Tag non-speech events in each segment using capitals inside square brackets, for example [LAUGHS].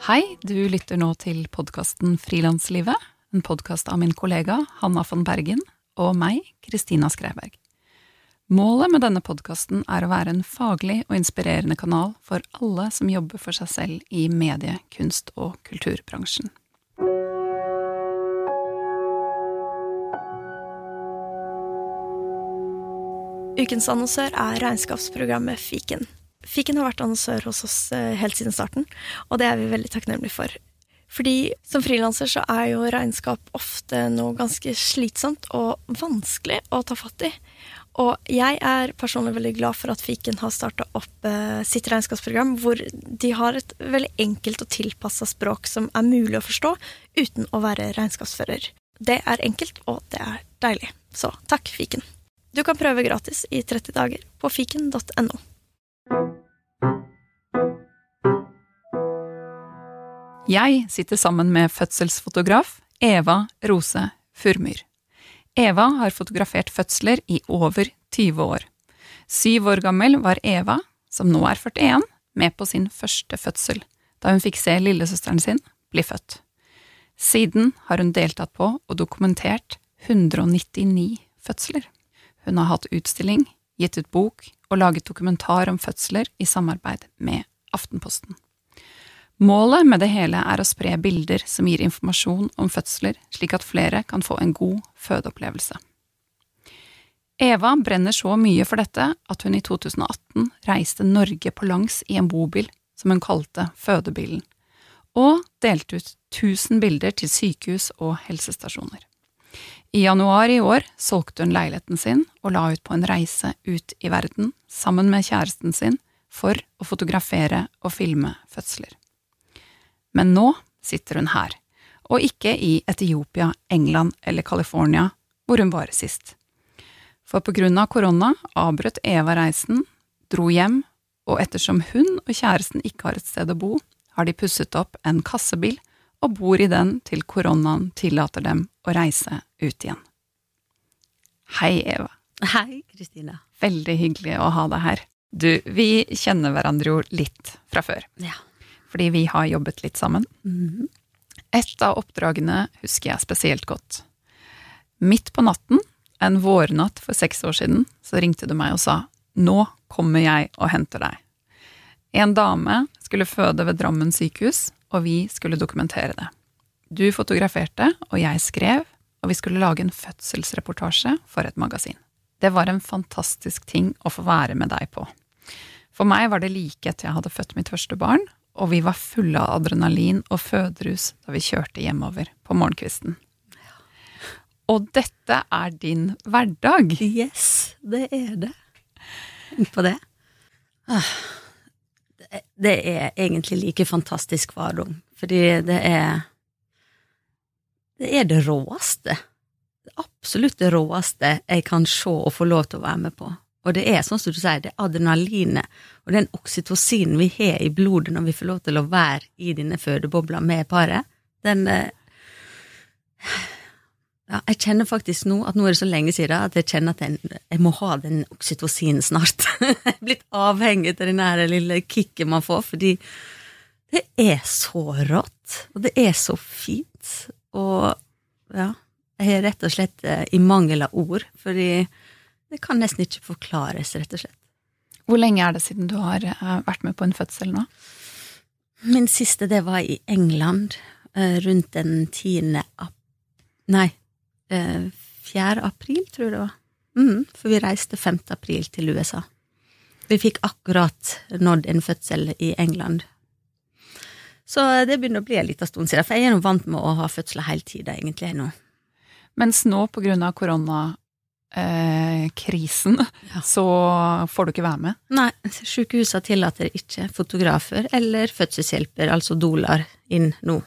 Hei, du lytter nå til podkasten Frilanslivet. En podkast av min kollega Hanna von Bergen og meg, Kristina Skreiberg. Målet med denne podkasten er å være en faglig og inspirerende kanal for alle som jobber for seg selv i medie-, kunst- og kulturbransjen. Ukens annonsør er regnskapsprogrammet Fiken. Fiken har vært annonsør hos oss eh, helt siden starten, og det er vi veldig takknemlige for. Fordi som frilanser så er jo regnskap ofte noe ganske slitsomt og vanskelig å ta fatt i. Og jeg er personlig veldig glad for at Fiken har starta opp eh, sitt regnskapsprogram, hvor de har et veldig enkelt og tilpassa språk som er mulig å forstå uten å være regnskapsfører. Det er enkelt, og det er deilig. Så takk, Fiken. Du kan prøve gratis i 30 dager på fiken.no. Jeg sitter sammen med fødselsfotograf Eva Rose Furmyr. Eva har fotografert fødsler i over 20 år. Syv år gammel var Eva, som nå er 41, med på sin første fødsel, da hun fikk se lillesøsteren sin bli født. Siden har hun deltatt på og dokumentert 199 fødsler. Hun har hatt utstilling, gitt ut bok og laget dokumentar om fødsler i samarbeid med Aftenposten. Målet med det hele er å spre bilder som gir informasjon om fødsler, slik at flere kan få en god fødeopplevelse. Eva brenner så mye for dette at hun i 2018 reiste Norge på langs i en bobil som hun kalte Fødebilen, og delte ut 1000 bilder til sykehus og helsestasjoner. I januar i år solgte hun leiligheten sin og la ut på en reise ut i verden sammen med kjæresten sin for å fotografere og filme fødsler. Men nå sitter hun her, og ikke i Etiopia, England eller California, hvor hun var sist. For på grunn av korona avbrøt Eva reisen, dro hjem, og ettersom hun og kjæresten ikke har et sted å bo, har de pusset opp en kassebil og bor i den til koronaen tillater dem å reise ut igjen. Hei, Eva. Hei, Kristina. Veldig hyggelig å ha deg her. Du, vi kjenner hverandre jo litt fra før. Ja. Fordi vi har jobbet litt sammen. Mhm. Et av oppdragene husker jeg spesielt godt. Midt på natten, en vårnatt for seks år siden, så ringte du meg og sa nå kommer jeg og henter deg. En dame skulle føde ved Drammen sykehus, og vi skulle dokumentere det. Du fotograferte, og jeg skrev, og vi skulle lage en fødselsreportasje for et magasin. Det var en fantastisk ting å få være med deg på. For meg var det like etter jeg hadde født mitt første barn, og vi var fulle av adrenalin og føderus da vi kjørte hjemover på morgenkvisten. Og dette er din hverdag. Yes, det er det. På det. Ah, det- er egentlig like fantastisk hverdag, fordi det er Det er det råeste. Det absolutt det råeste jeg kan se og få lov til å være med på. Og det er sånn som du sier, det er adrenalinet og den oksytocinen vi har i blodet når vi får lov til å være i denne fødebobla med paret, den eh, ja, jeg kjenner faktisk nå at nå er det så lenge siden at jeg kjenner at jeg, jeg må ha den oksytocinen snart. [LAUGHS] jeg er blitt avhengig av den her lille kicket man får, fordi det er så rått, og det er så fint, og ja, jeg er rett og slett eh, i mangel av ord, fordi det kan nesten ikke forklares, rett og slett. Hvor lenge er det siden du har eh, vært med på en fødsel nå? Min siste, det var i England, eh, rundt den tiende april Nei, 4. april, tror jeg det var. Mm, for vi reiste 5. april til USA. Vi fikk akkurat nådd en fødsel i England. Så det begynner å bli en liten stund siden, for jeg er nå vant med å ha fødsler hele tida, egentlig, nå. Mens nå, på grunn av koronakrisen, Ja. så får du ikke være med. Nei, sykehusene tillater ikke fotografer eller fødselshjelper, altså dolar, inn nå.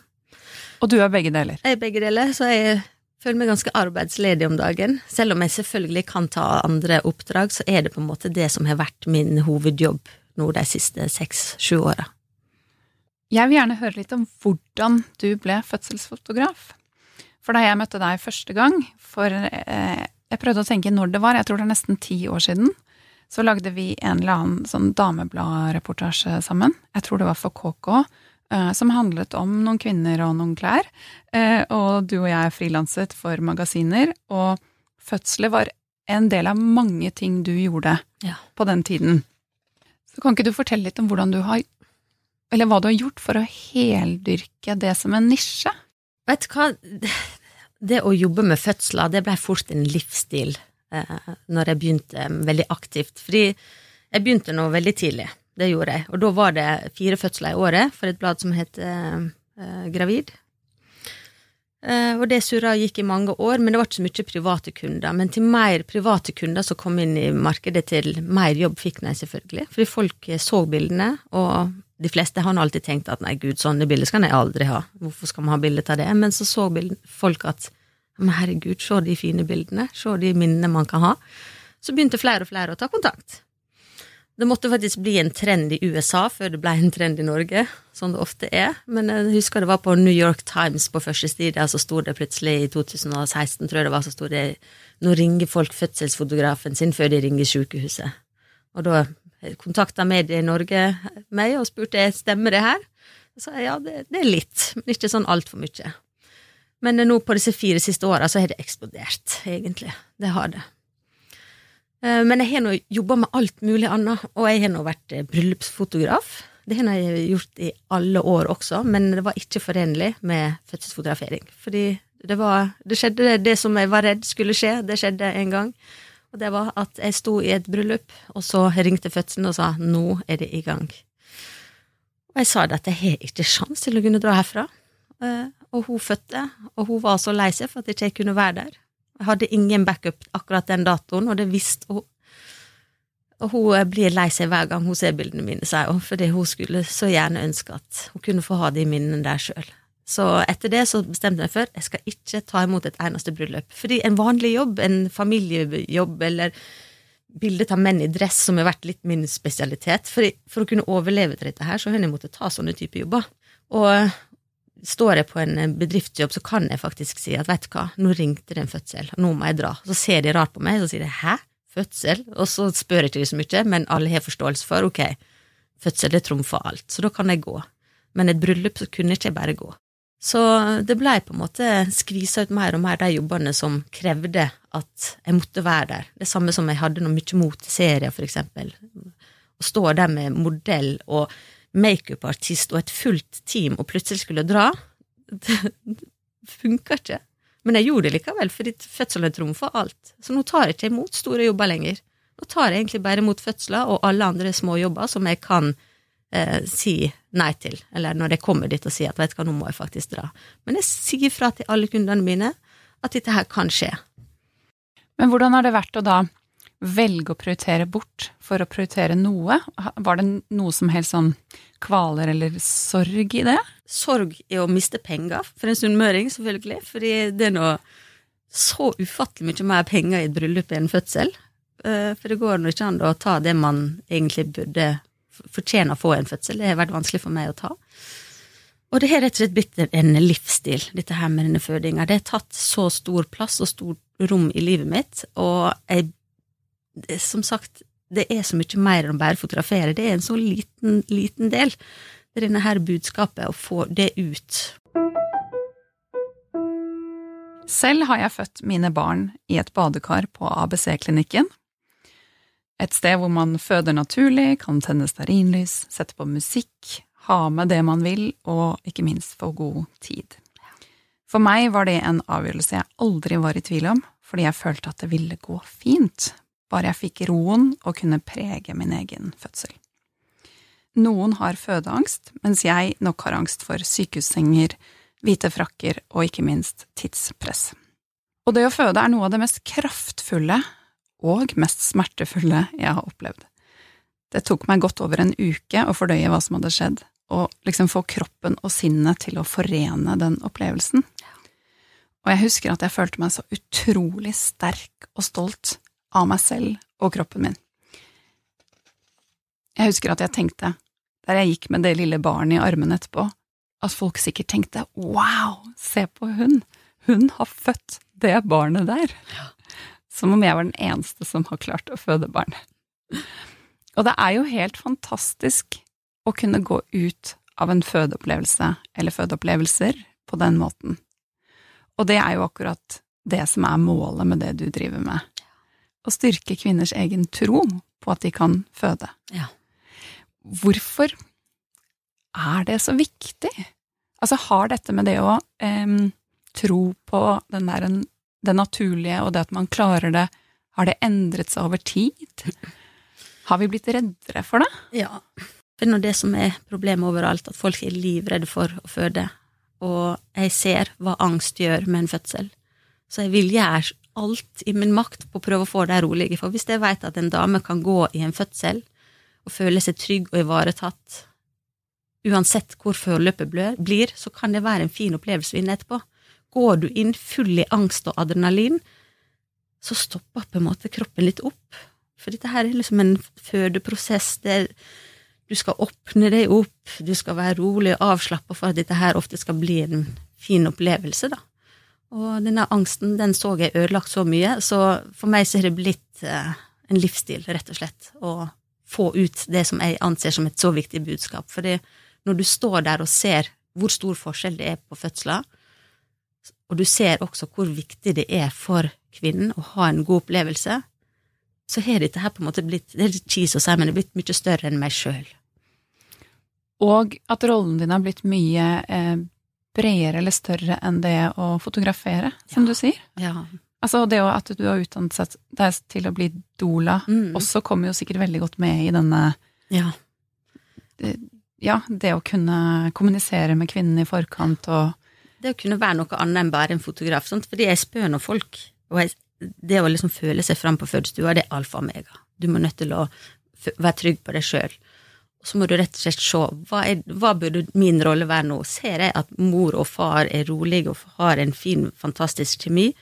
Og du er begge deler. Jeg er begge deler, så jeg føler meg ganske arbeidsledig om dagen. Selv om jeg selvfølgelig kan ta andre oppdrag, så er det på en måte det som har vært min hovedjobb nå de siste seks-sju åra. Jeg vil gjerne høre litt om hvordan du ble fødselsfotograf. For da jeg møtte deg første gang, for eh, jeg prøvde å tenke når det var, jeg tror det er nesten ti år siden, så lagde vi en eller annen sånn damebladreportasje sammen. Jeg tror det var for KK, som handlet om noen kvinner og noen klær. Eh, og du og jeg er frilanset for magasiner, og fødsler var en del av mange ting du gjorde Ja. på den tiden. Så kan ikke du fortelle litt om hvordan du har Eller hva du har gjort for å heldyrke det som en nisje? Vet du hva, det å jobbe med fødsler, det ble fort en livsstil eh, når jeg begynte veldig aktivt. Fordi jeg begynte nå veldig tidlig, det gjorde jeg. Og da var det fire fødsler i året for et blad som het eh, Gravid. Eh, og det surra gikk i mange år, men det var ikke så mye private kunder. Men til mer private kunder som kom inn i markedet, til mer jobb fikk jeg selvfølgelig. Fordi folk eh, så bildene, og de fleste har alltid tenkt at nei, gud, sånne bilder skal jeg aldri ha. Hvorfor skal man ha bilde av det? Men så så folk at men herregud, se de fine bildene, se de minnene man kan ha. Så begynte flere og flere å ta kontakt. Det måtte faktisk bli en trend i USA før det ble en trend i Norge, som det ofte er. Men jeg husker det var på New York Times på første side, så sto det plutselig i 2016, tror jeg det var, så sto det nå ringer folk fødselsfotografen sin før de ringer sykehuset. Og da kontakta Medie i Norge meg og spurte stemmer det her. Så ja, det, det er litt, men ikke sånn altfor mye. Men nå på disse fire siste åra så har det eksplodert, egentlig. Det har det. Eh, Men jeg har nå jobba med alt mulig annet, og jeg har nå vært eh, bryllupsfotograf. Det har jeg gjort i alle år også, men det var ikke forenlig med fødselsfotografering. Fordi det var Det skjedde det som jeg var redd skulle skje, det skjedde en gang. Og det var at jeg sto i et bryllup, og så ringte fødselen og sa 'nå er det i gang'. Og jeg sa det at jeg har ikke sjans til å kunne dra herfra. Eh, Og hun fødte, og hun var så lei seg for at jeg ikke kunne være der. Jeg hadde ingen backup akkurat den datoen, og det visste hun. Og hun eh, blir lei seg hver gang hun ser bildene mine, sier hun, fordi hun skulle så gjerne ønske at hun kunne få ha de minnene der sjøl. Så etter det så bestemte jeg meg for jeg skal ikke ta imot et eneste bryllup. Fordi en vanlig jobb, en familiejobb eller bildet av menn i dress, som har vært litt min spesialitet For, for å kunne overleve til dette her, så har jeg måttet ta sånne typer jobber. Og står jeg på en bedriftsjobb, så kan jeg faktisk si at vet du hva, nå ringte det en fødsel, nå må jeg dra. Så ser de rart på meg, så sier de hæ, fødsel? Og så spør jeg ikke så mye, men alle har forståelse for ok, fødsel det trumfer alt, så da kan jeg gå. Men et bryllup så kunne ikke jeg bare gå. Så det blei på en måte skvisa ut mer og mer de jobbene som krevde at jeg måtte være der. Det samme som jeg hadde noe mye mot serier, for eksempel. Å stå der med modell og makeupartist og et fullt team og plutselig skulle dra, det funka ikke. Men jeg gjorde det likevel, fordi fødselen trumfa alt. Så nå tar jeg ikke imot store jobber lenger. Nå tar jeg egentlig bare imot fødsler og alle andre små jobber som jeg kan eh, si nei til, eller når jeg kommer dit og sier at vet du hva, nå må jeg faktisk dra. Men jeg sier fra til alle kundene mine at dette her kan skje. Men hvordan har det vært å da velge å prioritere bort for å prioritere noe? Var det noe som helst sånn kvaler eller sorg i det? Sorg i å miste penger, for en sunnmøring, selvfølgelig, fordi det er noe så ufattelig mye mer penger i et bryllup enn en fødsel. Eh, For det går nå ikke an å ta det man egentlig burde fortjene å få i en fødsel. Det har vært vanskelig for meg å ta. Og det har rett og slett blitt en livsstil, dette her med denne fødinga. Det har tatt så stor plass og stort rom i livet mitt, og jeg det, Som sagt, det er så mye mer enn å bare fotografere. Det er en så liten, liten del. Det er denne her budskapet, å få det ut. Selv har jeg født mine barn i et badekar på ABC-klinikken. Et sted hvor man føder naturlig, kan tenne stearinlys, sette på musikk, ha med det man vil, og ikke minst få god tid. For meg var det en avgjørelse jeg aldri var i tvil om, fordi jeg følte at det ville gå fint, bare jeg fikk roen og kunne prege min egen fødsel. Noen har fødeangst, mens jeg nok har angst for sykehussenger, hvite frakker og ikke minst tidspress. Og det å føde er noe av det mest kraftfulle og mest smertefulle jeg har opplevd. Det tok meg godt over en uke å fordøye hva som hadde skjedd, og liksom få kroppen og sinnet til å forene den opplevelsen. Og jeg husker at jeg følte meg så utrolig sterk og stolt av meg selv og kroppen min. Jeg husker at jeg tenkte, der jeg gikk med det lille barnet i armene etterpå, at folk sikkert tenkte wow, se på hun, hun har født det barnet der. Som om jeg var den eneste som har klart å føde barn. Og det er jo helt fantastisk å kunne gå ut av en fødeopplevelse eller fødeopplevelser på den måten. Og det er jo akkurat det som er målet med det du driver med. Å styrke kvinners egen tro på at de kan føde. Ja. Hvorfor er det så viktig? Altså, har dette med det å eh, tro på den der, det naturlige og det at man klarer det, har det endret seg over tid? Har vi blitt reddere for det? Ja. Det er det som er problemet overalt, at folk er livredde for å føde. Og jeg ser hva angst gjør med en fødsel. Så jeg vil gjøre alt i min makt på å prøve å få dem rolige. For hvis jeg vet at en dame kan gå i en fødsel og føle seg trygg og ivaretatt, uansett hvor forløpet blir, så kan det være en fin opplevelse å etterpå. Går du inn full i angst og adrenalin, så stopper på en måte kroppen litt opp. For dette her er liksom en fødeprosess. Det er, du skal åpne deg opp, du skal være rolig og avslappa for at dette her ofte skal bli en fin opplevelse, da. Og denne angsten, den så jeg ødelagt så mye, så for meg så har det blitt eh, en livsstil, rett og slett, å få ut det som jeg anser som et så viktig budskap. Fordi når du står der og ser hvor stor forskjell det er på fødsler, og du ser også hvor viktig det er for kvinnen å ha en god opplevelse, så har dette her på en måte blitt Det er litt cheese å si, men det er blitt mye større enn meg sjøl. Og at rollen din har blitt mye eh, bredere eller større enn det å fotografere, som Ja. du sier. Ja. Altså det at du har utdannet deg til å bli doula, Mm. også kommer jo sikkert veldig godt med i denne ja. Ja, det å kunne kommunisere med kvinnen i forkant og det å kunne være noe annet enn bare en fotograf. Sant? Fordi jeg spør nå folk, og jeg, det å liksom føle seg fram på fødestua, det er alfa og omega. Du må nødt til å være trygg på deg sjøl. Og så må du rett og slett se hva, er, hva burde min rolle være nå. Ser jeg at mor og far er rolige og har en fin, fantastisk kjemi,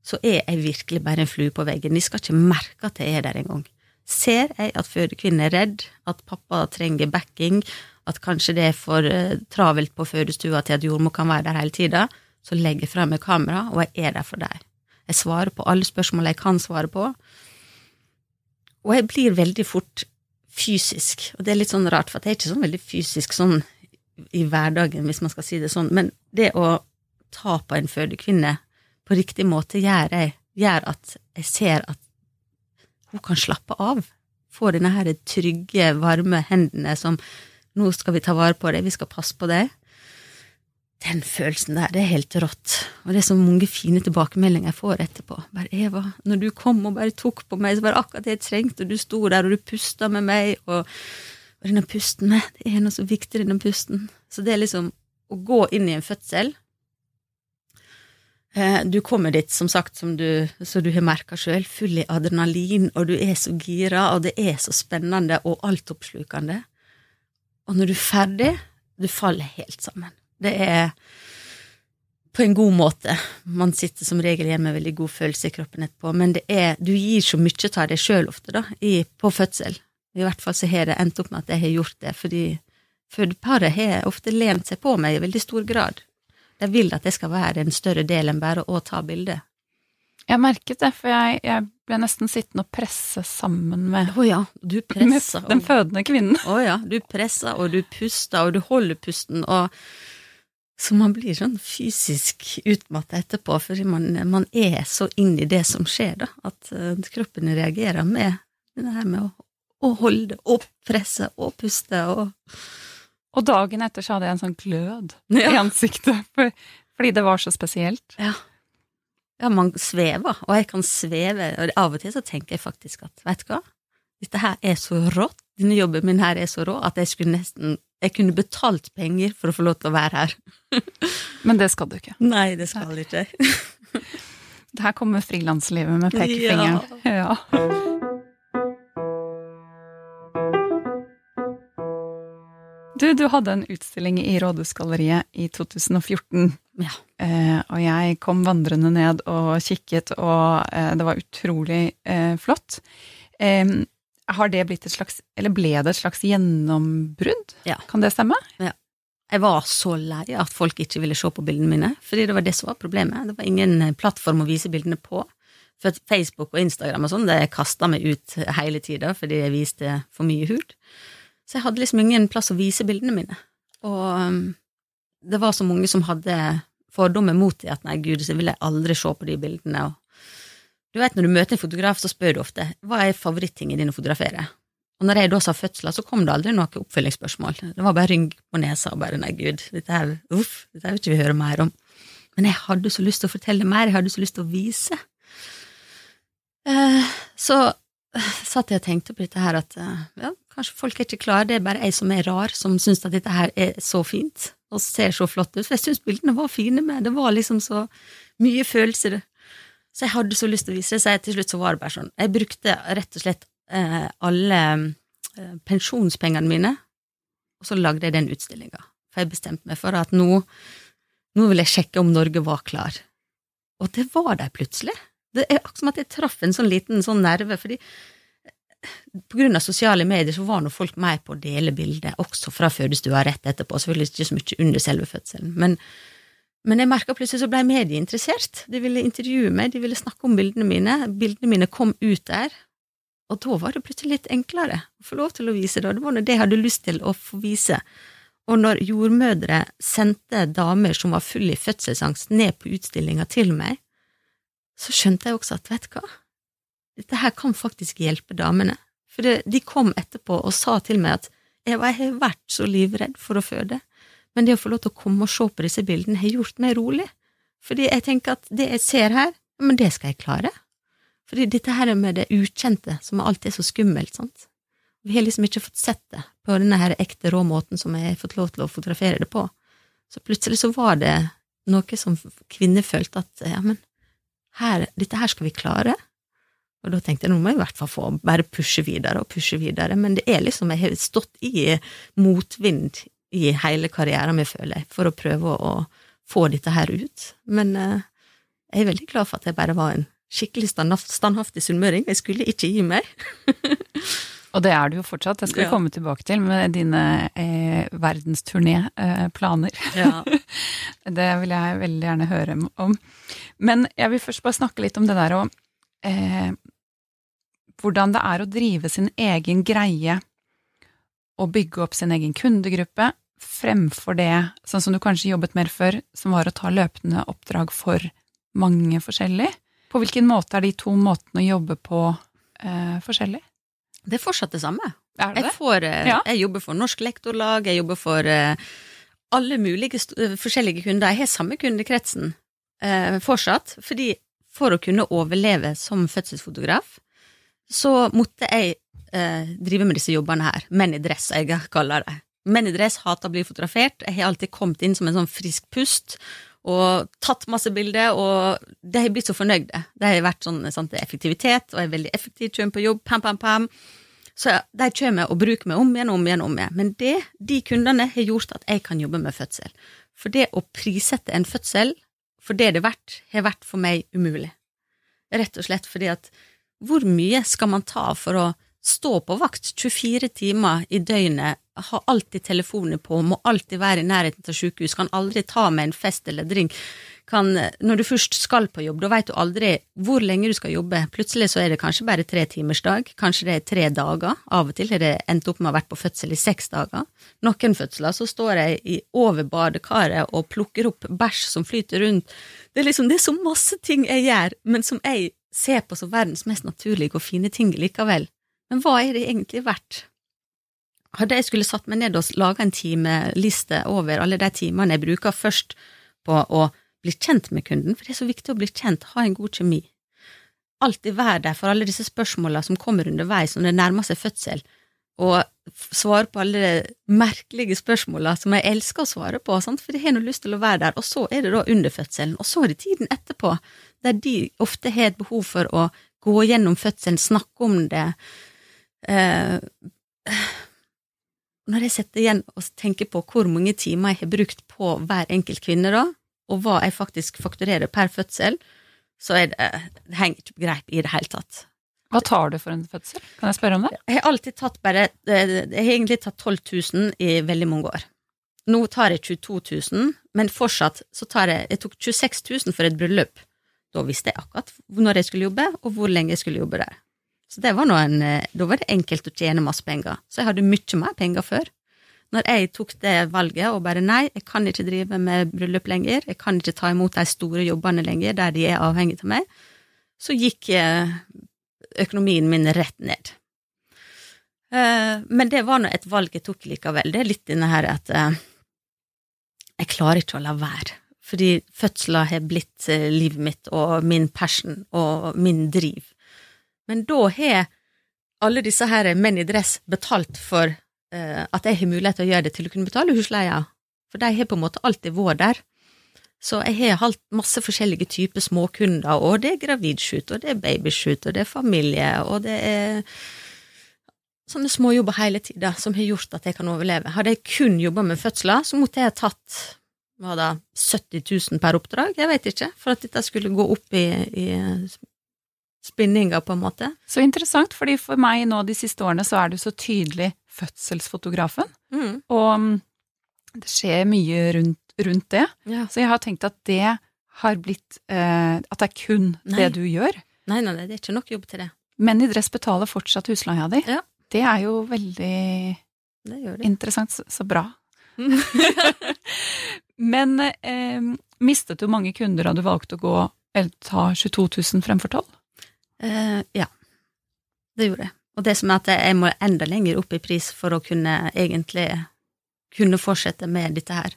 så er jeg virkelig bare en flue på veggen. De skal ikke merke at jeg er der engang. Ser jeg at fødekvinnen er redd, at pappa trenger backing, at kanskje det er for eh, travelt på fødestua til at jordmor kan være der hele tida, så legger jeg frem meg kamera, og jeg er der for deg. Jeg svarer på alle spørsmål jeg kan svare på, og jeg blir veldig fort fysisk, og det er litt sånn rart, for det er ikke sånn veldig fysisk sånn i hverdagen, hvis man skal si det sånn, men det å ta på en fødekvinne på riktig måte gjør, jeg, gjør at jeg ser at hun kan slappe av, få denne her trygge, varme hendene som nå skal vi ta vare på deg, vi skal passe på deg. Den følelsen der, det er helt rått. Og det er så mange fine tilbakemeldinger jeg får etterpå. Bare Eva, når du kom og bare tok på meg, så var det akkurat det jeg trengte, og du sto der og du pusta med meg, og, og denne pusten med, det er noe så viktig, denne pusten. Så det er liksom å gå inn i en fødsel eh, Du kommer dit, som sagt, som du, så du har merka sjøl, full i adrenalin, og du er så gira, og det er så spennende og altoppslukende. Og når du er ferdig, du faller helt sammen. Det er på en god måte. Man sitter som regel igjen med veldig god følelse i kroppen etterpå, men det er, du gir så mye av deg sjøl ofte, da, i, på fødsel. I hvert fall så har det endt opp med at jeg har gjort det, fordi fødeparet har ofte lent seg på meg i veldig stor grad. De vil at jeg skal være en større del enn bare å ta bilde. Jeg merket det, for jeg, jeg ble nesten sittende og presse sammen med, oh ja, du med den fødende kvinnen. Å ja, du presser, og du puster, og du holder pusten, og så man blir sånn fysisk utmatta etterpå, fordi man, man er så inn i det som skjer, da, at eh, kroppen reagerer med det her med å, å holde og presse og puste og Og dagen etter så hadde jeg en sånn glød [LAUGHS] i ansiktet, for, fordi det var så spesielt. Ja. ja, man svever, og jeg kan sveve, og av og til så tenker jeg faktisk at, vet du hva, dette her er så rått, denne jobben min her er så rå, at jeg skulle nesten jeg kunne betalt penger for å få lov til å være her. [LAUGHS] Men det skal du ikke. Nei, det skal ikke [LAUGHS] jeg. Her kommer frilanslivet med pekefingeren. Ja. Du, du hadde en utstilling i Rådhusgalleriet i 2014. Ja. Eh, og jeg kom vandrende ned og kikket, og eh, det var utrolig eh, flott. Har det blitt et slags, eller ble det et slags gjennombrudd? Ja. Kan det stemme? Ja. Jeg var så lei at folk ikke ville se på bildene mine, fordi det var det som var problemet. Det var ingen eh, plattform å vise bildene på. For Facebook og Instagram og sånn, det kasta meg ut hele tida fordi jeg viste for mye hud. Så jeg hadde liksom ingen plass å vise bildene mine. Og um, det var så mange som hadde fordommer mot det, at nei, gud, så vil jeg aldri se på de bildene. Og du vet, når du møter en fotograf, så spør du ofte hva er favorittingen din å fotografere. Og når jeg da sa fødsler, så kom det aldri noe oppfølgingsspørsmål. Det var bare rynk på nesa og bare nei, gud, dette her, uff, dette her vil ikke vi høre mer om. Men jeg hadde så lyst til å fortelle mer, jeg hadde så lyst til å vise. Eh, så eh, satt jeg og tenkte på dette her at eh, ja, kanskje folk er ikke klare, det er bare jeg som er rar, som syns at dette her er så fint og ser så flott ut. For jeg syns bildene var fine med, det var liksom så mye følelser. Så jeg hadde så lyst til å vise det, så jeg, til slutt så var det bare sånn. Jeg brukte rett og slett eh, alle eh, pensjonspengene mine, og så lagde jeg den utstillinga. For jeg bestemte meg for at nå, nå vil jeg sjekke om Norge var klar. Og det var de plutselig. Det er akkurat som at jeg traff en sånn liten sånn nerve, fordi på grunn av sosiale medier så var nå folk med på å dele bilder, også fra fødestua rett etterpå, selvfølgelig ikke så mye under selve fødselen, men, men jeg merka plutselig så ble media interessert, de ville intervjue meg, de ville snakke om bildene mine, bildene mine kom ut der, og da var det plutselig litt enklere å få lov til å vise det, det var det jeg hadde lyst til å få vise. Og når jordmødre sendte damer som var fulle i fødselsangst, ned på utstillinga til meg, så skjønte jeg også at vet du hva, dette her kan faktisk hjelpe damene. For det, de kom etterpå og sa til meg at Eva, jeg har vært så livredd for å føde, men det å få lov til å komme og se på disse bildene har gjort meg rolig. Fordi jeg tenker at det jeg ser her, men det skal jeg klare. Fordi dette her med det ukjente, som alltid er så skummelt, sant. Vi har liksom ikke fått sett det på denne her ekte rå måten som jeg har fått lov til å fotografere det på. Så plutselig så var det noe som kvinner følte at ja, men her, dette her skal vi klare. Og da tenkte jeg nå må jeg i hvert fall få bare pushe videre og pushe videre, men det er liksom, jeg har stått i motvind i hele karrieren min, føler jeg, for å prøve å få dette her ut. Men eh, jeg er veldig glad for at jeg bare var en skikkelig standhaftig sunnmøring, jeg skulle ikke gi meg. [LAUGHS] Og det er du jo fortsatt, det skal vi ja. komme tilbake til med dine eh, verdensturnéplaner. Eh, ja. [LAUGHS] det vil jeg veldig gjerne høre om. Men jeg vil først bare snakke litt om det der og eh, Hvordan det er å drive sin egen greie og bygge opp sin egen kundegruppe, fremfor det, sånn som du kanskje jobbet mer før, som var å ta løpende oppdrag for mange forskjellig. På hvilken måte er de to måtene å jobbe på eh, forskjellig? Det er fortsatt det samme. Er det jeg, får, eh, ja. jeg jobber for Norsk Lektorlag, jeg jobber for eh, alle mulige uh, forskjellige kunder. Jeg har samme kundekretsen eh, fortsatt, fordi for å kunne overleve som fødselsfotograf, så måtte jeg drive med disse jobbene her. Menn i dress, jeg kaller det. Menn i dress hater å bli fotografert. Jeg har alltid kommet inn som en sånn frisk pust og tatt masse bilder, og de har blitt så fornøyde. Det har vært sånn sant, effektivitet, og jeg er veldig effektiv, kommer på jobb, pam, pam, pam. Så de kommer og bruker meg om igjen, om igjen, om igjen. Men det, de kundene har gjort at jeg kan jobbe med fødsel. For det å prissette en fødsel for det det er verdt, har vært for meg umulig. Rett og slett fordi at hvor mye skal man ta for å stå på vakt 24 timer i døgnet ha alltid telefonen på, må alltid være i nærheten av sykehus, kan aldri ta med en fest eller drink. Kan, når du først skal på jobb, da vet du aldri hvor lenge du skal jobbe. Plutselig så er det kanskje bare tre timers dag, kanskje det er tre dager. Av og til har det endt opp med å ha vært på fødsel i seks dager. Noen fødsler så står jeg i, over badekaret og plukker opp bæsj som flyter rundt. Det er liksom, det er så masse ting jeg gjør, men som jeg ser på som verdens mest naturlige og fine ting likevel. Men hva er det egentlig verdt? hadde jeg skulle satt meg ned og laga en timeliste over alle de timene jeg bruker først på å bli kjent med kunden, for det er så viktig å bli kjent, ha en god kjemi. Alltid være der for alle disse spørsmåla som kommer underveis når det nærmer seg fødsel, og svare på alle de merkelige spørsmåla som jeg elsker å svare på, sant? for jeg har nå lyst til å være der, og så er det da under fødselen, og så er det tiden etterpå, der de ofte har et behov for å gå gjennom fødselen, snakke om det, eh, [SIGHS] når jeg setter igjen og tenker på hvor mange timer jeg har brukt på hver enkelt kvinne, da, og hva jeg faktisk fakturerer per fødsel, så er det, det henger ikke på greip i det hele tatt. Hva tar du for en fødsel? Kan jeg spørre om det? Jeg har alltid tatt bare Jeg har egentlig tatt 12 000 i veldig mange år. Nå tar jeg 22 000, men fortsatt så tar jeg Jeg tok 26 000 for et bryllup. Da visste jeg akkurat når jeg skulle jobbe, og hvor lenge jeg skulle jobbe der. Så det var en, eh, da var det enkelt å tjene masse penger. Så jeg hadde mye mer penger før. Når jeg tok det valget og bare nei, jeg kan ikke drive med bryllup lenger, jeg kan ikke ta imot de store jobbene lenger der de er avhengig av meg, så gikk eh, økonomien min rett ned. Eh, men det var nå et valg jeg tok likevel. Det er litt denne her at jeg klarer ikke å la være. Fordi fødsler har blitt livet mitt og min passion og min driv. Men da har alle disse her menn i dress betalt for uh, at jeg har mulighet til å gjøre det til å kunne betale husleia, for de har på en måte alltid vært der. Så jeg har hatt masse forskjellige typer småkunder, og det er gravidshoot, og det er babyshoot, og det er familie, og det er sånne småjobber hele tida som har gjort at jeg kan overleve. Hadde jeg kun jobba med fødsler, så måtte jeg ha tatt hva da, 70 000 per oppdrag, jeg vet ikke, for at dette skulle gå opp i, i spinninga, på en måte. Så interessant, fordi for meg nå de siste årene så er du så tydelig fødselsfotografen, mm. og mm, det skjer mye rundt, rundt det. Ja. Så jeg har tenkt at det har blitt eh, At det er kun nei. det du gjør. Nei, nei, det er ikke nok jobb til det. Menn i dress betaler fortsatt husleia di. Ja. Det er jo veldig det det. interessant. Så, så bra. [LAUGHS] Men eh, mistet du mange kunder da du valgte å gå eller ta 22 000 fremfor 12 Uh, ja, det gjorde jeg. Og det som er at jeg må enda lenger opp i pris for å kunne egentlig kunne fortsette med dette her.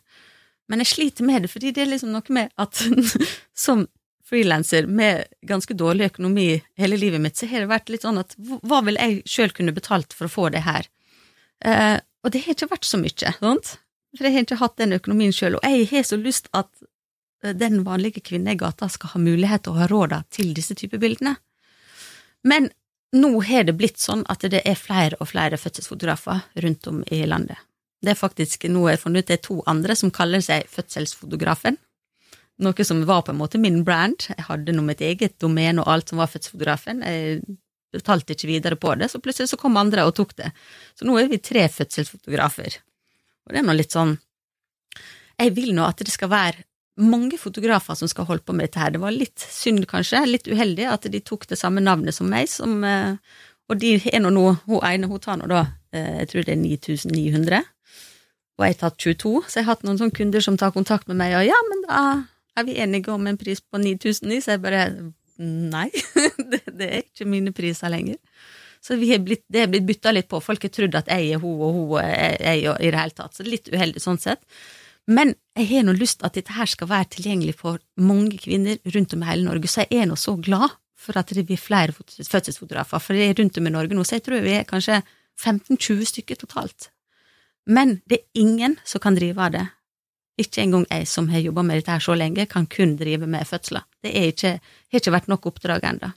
Men jeg sliter med det, fordi det er liksom noe med at [LAUGHS] som frilanser med ganske dårlig økonomi hele livet mitt, så har det vært litt sånn at hva vil jeg sjøl kunne betalt for å få det her? Uh, og det har ikke vært så mye, sant? For jeg har ikke hatt den økonomien sjøl, og jeg har så lyst at eh, den vanlige kvinnen i gata skal ha mulighet å ha råd til disse typer bildene. Men nå har det blitt sånn at det er flere og flere fødselsfotografer rundt om i landet. Det er faktisk noe jeg har funnet ut, det er to andre som kaller seg Fødselsfotografen. Noe som var på en måte min brand. Jeg hadde nå mitt eget domene og alt som var Fødselsfotografen. Jeg betalte ikke videre på det, så plutselig så kom andre og tok det. Så nå er vi tre fødselsfotografer. Og det er nå litt sånn Jeg vil nå at det skal være mange fotografer som skal holde på med dette her. Det var litt synd, kanskje, litt uheldig at de tok det samme navnet som meg, som, eh, og de er nå noe, hun ene hun tar nå da, eh, jeg tror det er 9900, og jeg har tatt 22, så jeg har hatt noen sånne kunder som tar kontakt med meg, og ja, men da er vi enige om en pris på 9000, så jeg bare nei, [LAUGHS] det, det er ikke mine priser lenger. Så er blitt, det er blitt bytta litt på, folk har trodd at jeg er hun og hun er jeg i det hele tatt, så litt uheldig sånn sett. Men jeg har nå lyst at dette her skal være tilgjengelig for mange kvinner rundt om i hele Norge, så jeg er nå så glad for at det blir flere fødselsfotografer, for det er rundt om i Norge nå, så jeg tror vi er kanskje 15-20 stykker totalt. Men det er ingen som kan drive av det. Ikke engang jeg som har jobba med dette her så lenge, kan kun drive med fødsler. Det ikke, har ikke vært nok oppdrag ennå.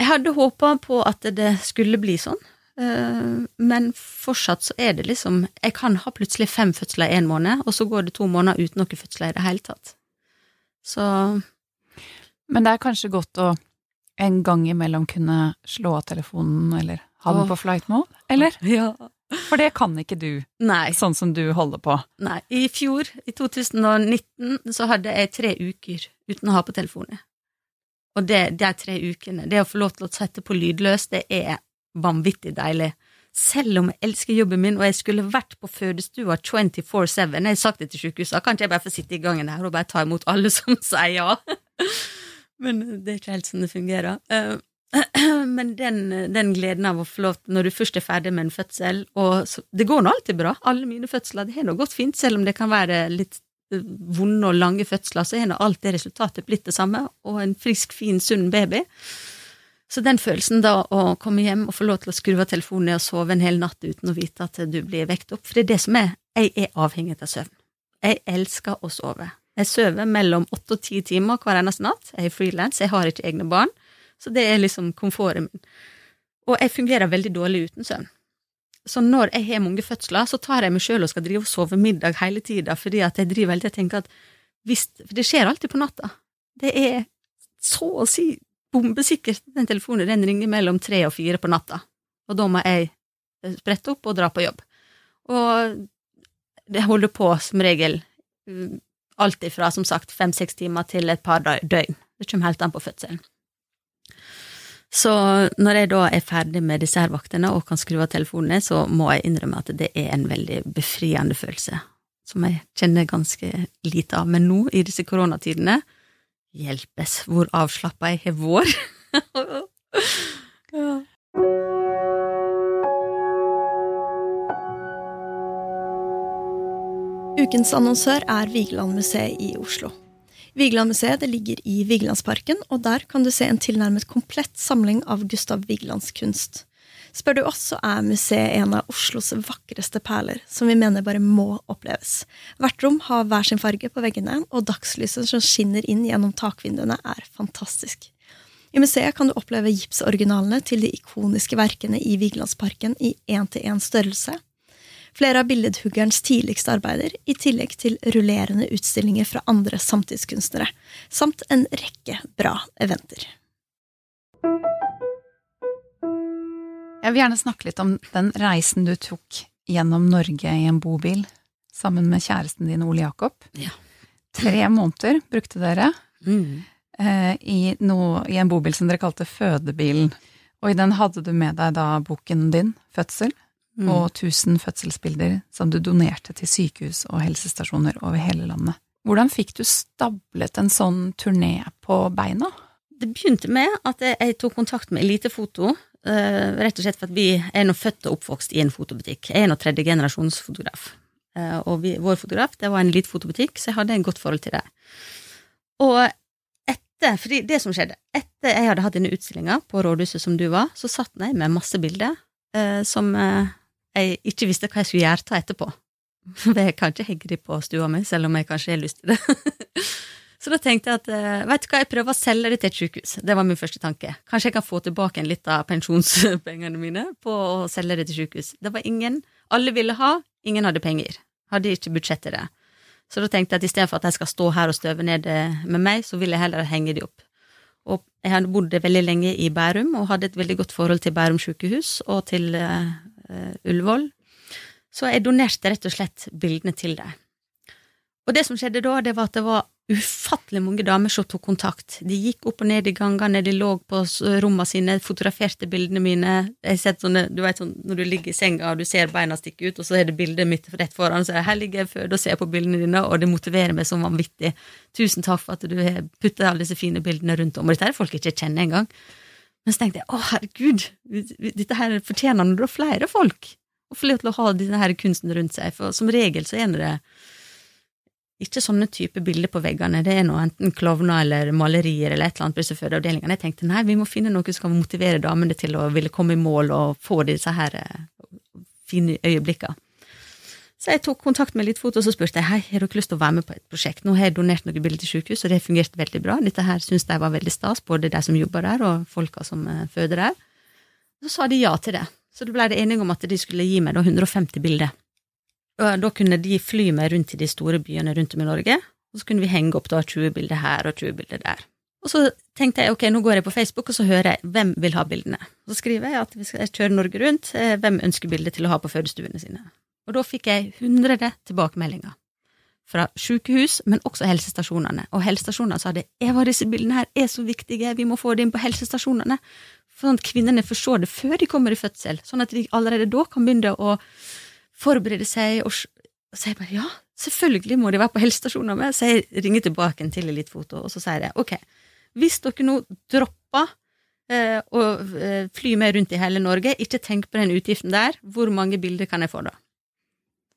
Jeg hadde håpa på at det skulle bli sånn, men fortsatt så er det liksom Jeg kan ha plutselig fem fødsler i én måned, og så går det to måneder uten noen fødsler i det hele tatt. Så Men det er kanskje godt å en gang imellom kunne slå av telefonen eller ha den på flight mode, eller? [LAUGHS] Ja. For det kan ikke du, Nei. sånn som du holder på. Nei. I fjor, i 2019, så hadde jeg tre uker uten å ha på telefonen. Og det, de tre ukene, det å få lov til å sette på lydløs, det er vanvittig deilig. Selv om jeg elsker jobben min, og jeg skulle vært på fødestua 24-7, jeg har sagt det til sykehuset, kan ikke jeg bare få sitte i gangen her og bare ta imot alle [LAUGHS] som sier ja? Men det er ikke helt sånn det fungerer. Eh, [CLEARS THROAT] men den, den, gleden av å få lov til, når du først er ferdig med en fødsel og Det går nå alltid bra. Alle mine fødsler det har nå gått fint, selv om det kan være litt eh, vonde og lange fødsler, så har nå det resultatet blitt det samme, og en frisk, fin, sunn baby. Så den følelsen da å komme hjem og få lov til å skru av telefonen ned og sove en hel natt uten å vite at du blir vekt opp, for det er det som er, jeg er avhengig av søvn. Jeg elsker å sove. Jeg sover mellom åtte og ti timer hver eneste natt. Jeg er frilans, jeg har ikke egne barn, så det er liksom komforten min. Og jeg fungerer veldig dårlig uten søvn. Så når jeg har mange fødsler, så tar jeg meg sjøl og skal drive og sove middag hele tida, fordi at jeg driver veldig og tenker at hvis For det skjer alltid på natta. Det er så å si bombesikkert. Den telefonen den ringer mellom tre og fire på natta, og da må jeg eh, sprette opp og dra på jobb. Og det holder på som regel mm, alt ifra, som sagt, fem-seks timer til et par døgn. Det kommer helt an på fødselen. Så når jeg da er ferdig med disse her vaktene og kan skru av telefonene, så må jeg innrømme at det er en veldig befriende følelse, som jeg kjenner ganske lite av. Men nå, i disse koronatidene, hjelpes hvor avslappa jeg har vært. [LAUGHS] ja. Ukens annonsør er Vigelandmuseet i Oslo. Vigelandmuseet ligger i Vigelandsparken, og der kan du se en tilnærmet komplett samling av Gustav Vigelands kunst. Spør du oss, så er museet en av Oslos vakreste perler, som vi mener bare må oppleves. Hvert rom har hver sin farge på veggene, og dagslyset som skinner inn gjennom takvinduene, er fantastisk. I museet kan du oppleve gipsoriginalene til de ikoniske verkene i Vigelandsparken i én-til-én størrelse, flere av billedhuggerens tidligste arbeider, i tillegg til rullerende utstillinger fra andre samtidskunstnere, samt en rekke bra eventer. Jeg vil gjerne snakke litt om den reisen du tok gjennom Norge i en bobil sammen med kjæresten din Ole Jakob. Ja. Tre måneder brukte dere Mm. eh, i, noe, i en bobil som dere kalte Fødebilen. Og i den hadde du med deg da boken din, Fødsel, Mm. og 1000 fødselsbilder som du donerte til sykehus og helsestasjoner over hele landet. Hvordan fikk du stablet en sånn turné på beina? Det begynte med at jeg, tok kontakt med Elitefoto, eh, rett og slett for at vi er nå født og oppvokst i en fotobutikk. Jeg er nå tredje generasjons fotograf, Uh, og vi, vår fotograf det var en elitefotobutikk, så jeg hadde en godt forhold til det. Og etter, fordi det som skjedde, etter jeg hadde hatt denne utstillinga på rådhuset som du var, så satt jeg med masse bilder uh, som jeg ikke visste hva jeg skulle gjøre ta etterpå. [LAUGHS] For jeg kan ikke hegge de på stua mi, selv om jeg kanskje har lyst til det. [LAUGHS] Så da tenkte jeg at eh, vet du hva, jeg prøver å selge det til et sykehus. Det var min første tanke. Kanskje jeg kan få tilbake en litt av pensjonspengene mine på å selge det til sykehus. Det var ingen. Alle ville ha, ingen hadde penger. Hadde ikke budsjett til det. Så da tenkte jeg at istedenfor at jeg skal stå her og støve ned eh, med meg, så vil jeg heller henge de opp. Og jeg hadde bodd veldig lenge i Bærum og hadde et veldig godt forhold til Bærum sykehus og til uh, Ullevål. Så jeg donerte rett og slett bildene til dem. Og det som skjedde da, det var at det var ufattelig mange damer som tok kontakt. De gikk opp og ned i gangene, de lå på rommene sine, fotograferte bildene mine. Jeg har sett sånne, du vet sånn når du ligger i senga og du ser beina stikke ut, og så er det bildet mitt rett foran, så er det, her ligger jeg født og ser på bildene dine, og det motiverer meg som vanvittig. Tusen takk for at du har puttet alle disse fine bildene rundt om, og dette er folk jeg ikke kjenner engang. Men så tenkte jeg, å herregud, dette her fortjener nå flere folk å få lov til å ha denne her kunsten rundt seg, for som regel så er det ikke sånne type bilder på veggene, det er nå enten klovner eller malerier eller et eller annet på disse fødeavdelingene. Jeg tenkte nei, vi må finne noe som kan motivere damene til å ville komme i mål og få disse her eh, fine øyeblikkene. Så jeg tok kontakt med Elitefoto og så spurte jeg, hei, har dere lyst til å være med på et prosjekt. Nå har jeg donert noen bilder til sykehus, og det har fungert veldig bra. Dette her syns de var veldig stas, både de som jobber der og folka som eh, føder der. Så sa de ja til det. Så da ble det enige om at de skulle gi meg da 150 bilder. Da kunne de fly meg rundt i de store byene rundt om i Norge, og så kunne vi henge opp da 20 bilder her og 20 bilder der. Og så tenkte jeg ok, nå går jeg på Facebook og så hører jeg hvem vil ha bildene. Så skriver jeg at vi skal kjøre Norge rundt, eh, hvem ønsker bilder til å ha på fødestuene sine. Og da fikk jeg 100 tilbakemeldinger. Fra sykehus, men også helsestasjonene. Og helsestasjonene sa det, Eva, disse bildene her er så viktige, vi må få det inn på helsestasjonene. Sånn at kvinnene se det før de kommer i fødsel, sånn at de allerede da kan begynne å forberede seg, og så jeg bare ja, selvfølgelig må de være på helsestasjoner med, så jeg ringer tilbake til Elitefoto, og så sier jeg ok, hvis dere nå dropper eh, å eh, fly med rundt i hele Norge, ikke tenk på den utgiften der, hvor mange bilder kan jeg få da?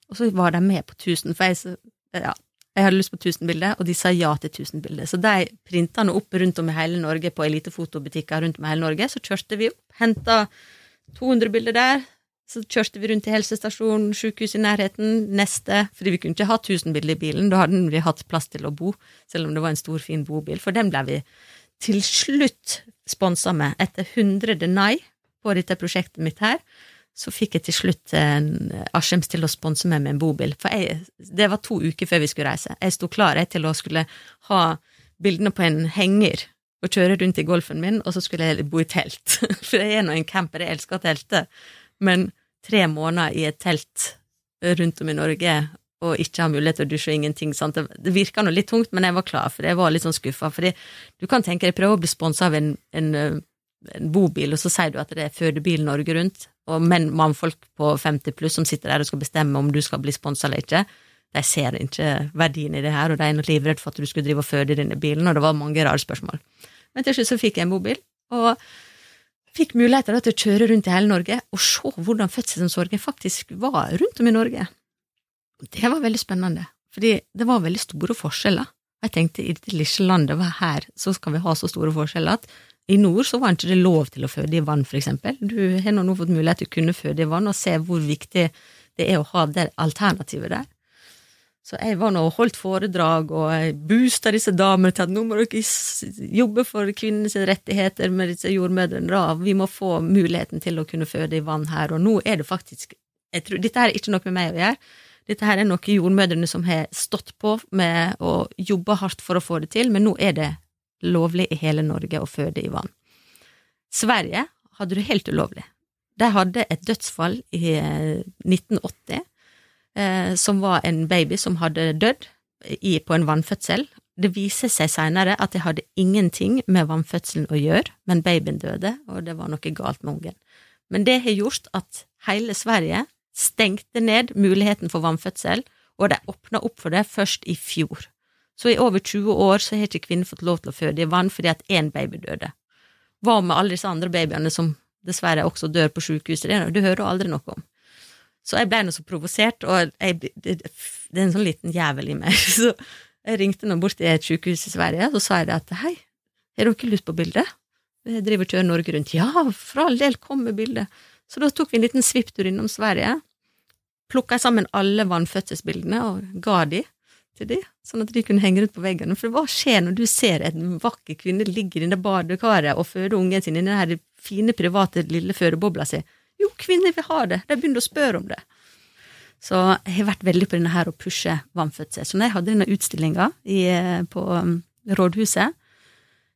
Og så var de med på 1000, for jeg, ja, jeg hadde lyst på 1000 bilder, og de sa ja til 1000 bilder. Så de printa nå opp rundt om i hele Norge på elitefotobutikker rundt om i hele Norge. Så kjørte vi opp, henta 200 bilder der, så kjørte vi rundt til helsestasjonen, sykehus i nærheten, neste Fordi vi kunne ikke ha 1000 bilder i bilen, da hadde vi hatt plass til å bo, selv om det var en stor, fin bobil. For den ble vi til slutt sponsa med. Etter 100 nei på dette prosjektet mitt her, så fikk jeg til slutt Askims til å sponse meg med en bobil. For jeg, det var to uker før vi skulle reise. Jeg sto klar jeg, til å skulle ha bildene på en henger og kjøre rundt i golfen min, og så skulle jeg bo i telt. [LAUGHS] For jeg er nå en camper, jeg elsker teltet. Men tre måneder i et telt rundt om i Norge og ikke ha mulighet til å dusje og ingenting. Sant? Det, virka nå litt tungt, men jeg var klar, for jeg var litt sånn skuffa. For du kan tenke deg, prøve å bli sponsa av en, en en bobil, og så sier du at det er fødebil Norge Rundt, og menn, mannfolk på 50 pluss som sitter der og skal bestemme om du skal bli sponsa eller ikke, de ser ikke verdien i det her, og de er nok livredd for at du skulle drive og føde i denne bilen, og det var mange rare spørsmål. Men til slutt så fikk jeg en bobil, og fikk muligheter til å kjøre rundt i hele Norge og se hvordan fødselsomsorgen faktisk var rundt om i Norge. Det var veldig spennende, fordi det var veldig store forskjeller. Jeg tenkte i dette lille landet, var her, så skal vi ha så store forskjeller at i nord så var ikke det lov til å føde i vann, for eksempel. Du har nå fått mulighet til å kunne føde i vann, og se hvor viktig det er å ha det alternativet der. Så jeg var nå og holdt foredrag, og jeg boosta disse damene til at nå må dere jobbe for kvinnenes rettigheter med disse jordmødrene, vi må få muligheten til å kunne føde i vann her, og nå er det faktisk tror, Dette er ikke noe med meg å gjøre, dette her er noe jordmødrene som har stått på med å jobbe hardt for å få det til, men nå er det lovlig i hele Norge å føde i vann. Sverige hadde det helt ulovlig. De hadde et dødsfall i 1980 eh, som var en baby som hadde dødd i, på en vannfødsel. Det viser seg seinere at det hadde ingenting med vannfødselen å gjøre, men babyen døde, og det var noe galt med ungen. Men det har gjort at hele Sverige stengte ned muligheten for vannfødsel, og de åpna opp for det først i fjor. Så i over 20 år så har ikke kvinner fått lov til å føde i vann fordi at én baby døde. Hva med alle disse andre babyene som dessverre også dør på sykehuset? Det, det hører du aldri noe om. Så jeg ble nå så provosert, og jeg, det, det, er en sånn liten jævel i meg. [LAUGHS] Så jeg ringte nå bort til et sykehus i Sverige, og så sa jeg det at hei, har dere lyst på bilde? Jeg driver og kjører Norge rundt. Ja, for all del, kom med bilde. Så da tok vi en liten svipptur innom Sverige, plukka sammen alle vannfødselsbildene og ga de til de, sånn at de kunne henge rundt på veggene. For hva skjer når du ser en vakker kvinne ligger i det badekaret og føde ungen sin i den fine, private, lille fødebobla si? Jo, kvinner vil ha det, de begynner å spørre om det. Så jeg har vært veldig på denne her å pushe vannfødsel. Så når jeg hadde denne utstillinga på um, rådhuset,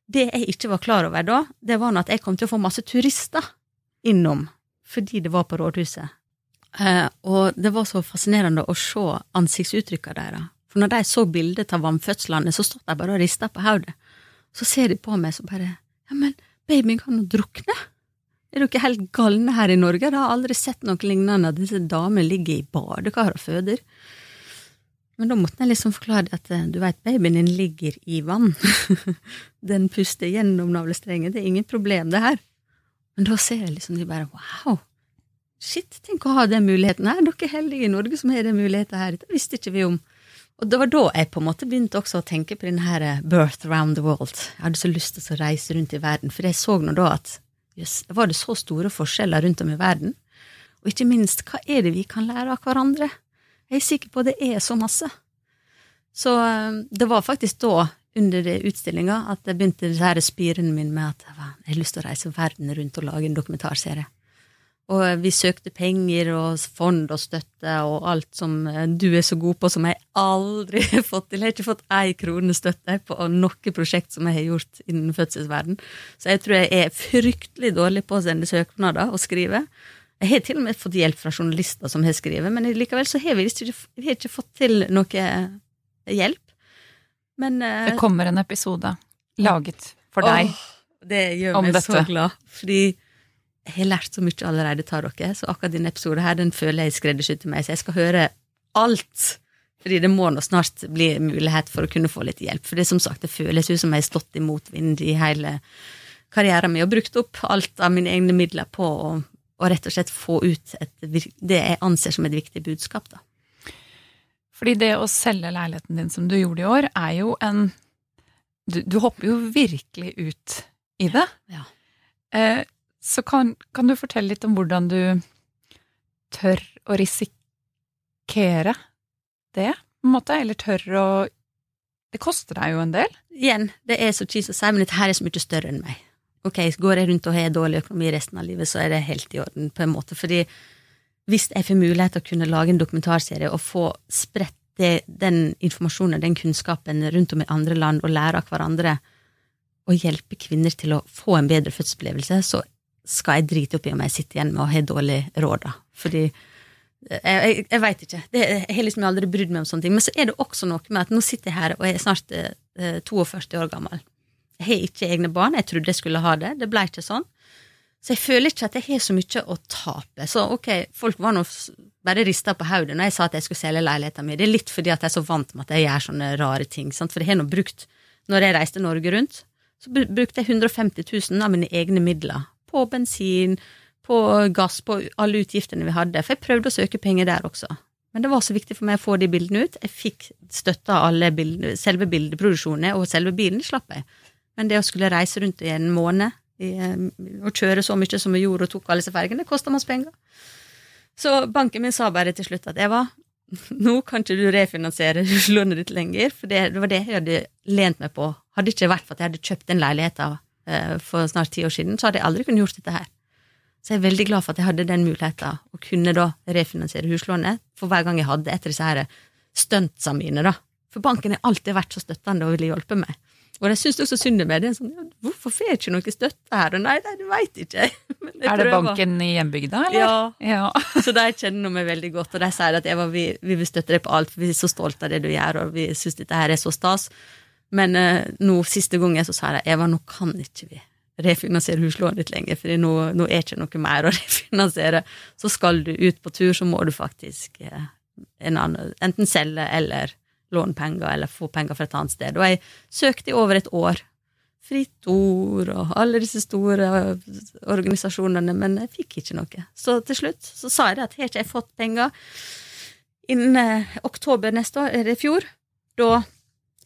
det jeg ikke var klar over da, det var at jeg kom til å få masse turister innom fordi det var på rådhuset. Eh, og det var så fascinerende å se ansiktsuttrykkene deres. For når de så bildet av vannfødslene, så stod de bare og rista på hodet. Så ser de på meg så bare Ja, men babyen kan jo drukne. Er dere helt galne her i Norge? Jeg har aldri sett noe lignende at disse damene ligger i badekar og føder. Men da måtte jeg liksom forklare at eh, du veit, babyen din ligger i vann. [LAUGHS] Den puster gjennom navlestrengen, det er ingen problem, det her. Men da ser jeg liksom de bare wow, shit, tenk å ha den muligheten her. Dere er heldige i Norge som har den muligheten her, det visste ikke vi om. Og det var da jeg på en måte begynte også å tenke på denne her eh, birth around the world. Jeg hadde så lyst til å reise rundt i verden, for jeg så nå da at yes, var det så store forskjeller rundt om i verden? Og ikke minst, hva er det vi kan lære av hverandre? Jeg er sikker på at det er så masse. Så eh, det var faktisk da, under utstillinga, at jeg begynte disse spirene mine med at jeg har lyst til å reise verden rundt og lage en dokumentarserie. Og vi søkte penger og fond og støtte og alt som eh, du er så god på, som jeg aldri [LAUGHS] fått til. Jeg har ikke fått ei krone støtte på noe prosjekt som jeg har gjort innen fødselsverden. Så jeg tror jeg er fryktelig dårlig på å sende søknader og skrive. Jeg har til og med fått hjelp fra journalister som har skrevet, men likevel så har vi ikke, vi har ikke fått til noe hjelp. Men uh, Det kommer en episode laget for deg åh, det gjør meg så glad, fordi jeg har lært så mye allerede av dere, så akkurat denne episoden her, den føler jeg skreddersydd til meg, så jeg skal høre alt. Fordi det må nå snart bli mulighet for å kunne få litt hjelp. For det som sagt, det føles ut som jeg har stått i motvind i hele karrieren min og brukt opp alt av mine egne midler på å, å rett og slett få ut et, det jeg anser som et viktig budskap, da. Fordi det å selge leiligheten din som du gjorde i år, er jo en Du, du hopper jo virkelig ut i det. Ja. Eh, så kan, kan, du fortelle litt om hvordan du tør å risikere det, på en måte? Eller tør å Det koster deg jo en del? Igjen, det er så cheese å si, men dette her er så mye større enn meg. Ok, går jeg rundt og har dårlig økonomi resten av livet, så er det helt i orden, på en måte. Fordi hvis jeg får mulighet til å kunne lage en dokumentarserie og få spredt den informasjonen, den kunnskapen rundt om i andre land, og lære av hverandre, og hjelpe kvinner til å få en bedre fødselsopplevelse, så skal jeg drite opp i om jeg sitter igjen med å ha dårlig råd, da. Fordi jeg, jeg, veit ikke. Det, jeg har liksom aldri brydd meg om sånne ting. Men så er det også noe med at nå sitter jeg her og er snart eh, 42 år gammel. Jeg har ikke egne barn. Jeg trodde jeg skulle ha det. Det ble ikke sånn. Så jeg føler ikke at jeg har så mye å tape. Så ok, folk var nå bare rista på hodet når jeg sa at jeg skulle selge leiligheten min. Det er litt fordi at jeg er så vant med at jeg gjør sånne rare ting. Sant? For jeg har nå brukt, når jeg reiste Norge rundt, så brukte jeg 150 000 av mine egne midler på bensin, på gass, på alle utgiftene vi hadde. For jeg prøvde å søke penger der også. Men det var så viktig for meg å få de bildene ut. Jeg fikk støtta alle bildene, selve bildeproduksjonene, og selve bilen slapp jeg. Men det å skulle reise rundt i en måned og kjøre så mye som vi gjorde og tok alle disse fergene, det kosta masse penger. Så banken min sa bare til slutt at Eva, [LAUGHS] nå kan ikke du refinansiere [LAUGHS] lånet ditt lenger, for det, det var det jeg hadde lent meg på. Hadde ikke vært for at jeg hadde kjøpt den leiligheten eh, for snart ti år siden, så hadde jeg aldri kunnet gjort dette her. Så jeg er veldig glad for at jeg hadde den muligheten, å kunne da refinansiere huslånet for hver gang jeg hadde etter disse her stuntsa mine, da. For banken har alltid vært så støttende og ville hjelpe meg. Og de syns også synd i meg. Det sånn, ja, hvorfor får jeg ikke noe støtte her? Og nei, nei, du veit ikke. [LAUGHS] Er det banken i hjembygda, eller? Ja. ja. [LAUGHS] Så de kjenner meg veldig godt, og de sier at Eva, vi, vi vil støtte deg på alt, for vi er så stolte av det du gjør, og vi syns dette her er så stas. Men uh, nå, siste gangen så sa de Eva, nå kan ikke vi refinansiere huslånet ditt lenger, for nå, nå er ikke noe mer å [LAUGHS] refinansiere. Så skal du ut på tur, så må du faktisk eh, en annen, enten selge eller låne penger, eller få penger fra et annet sted. Og jeg søkte i over et år. Fritt Ord og alle disse store organisasjonene, men jeg fikk ikke noe. Så til slutt så sa jeg det at har ikke jeg fått penger innen eh, oktober neste år, eller i fjor, da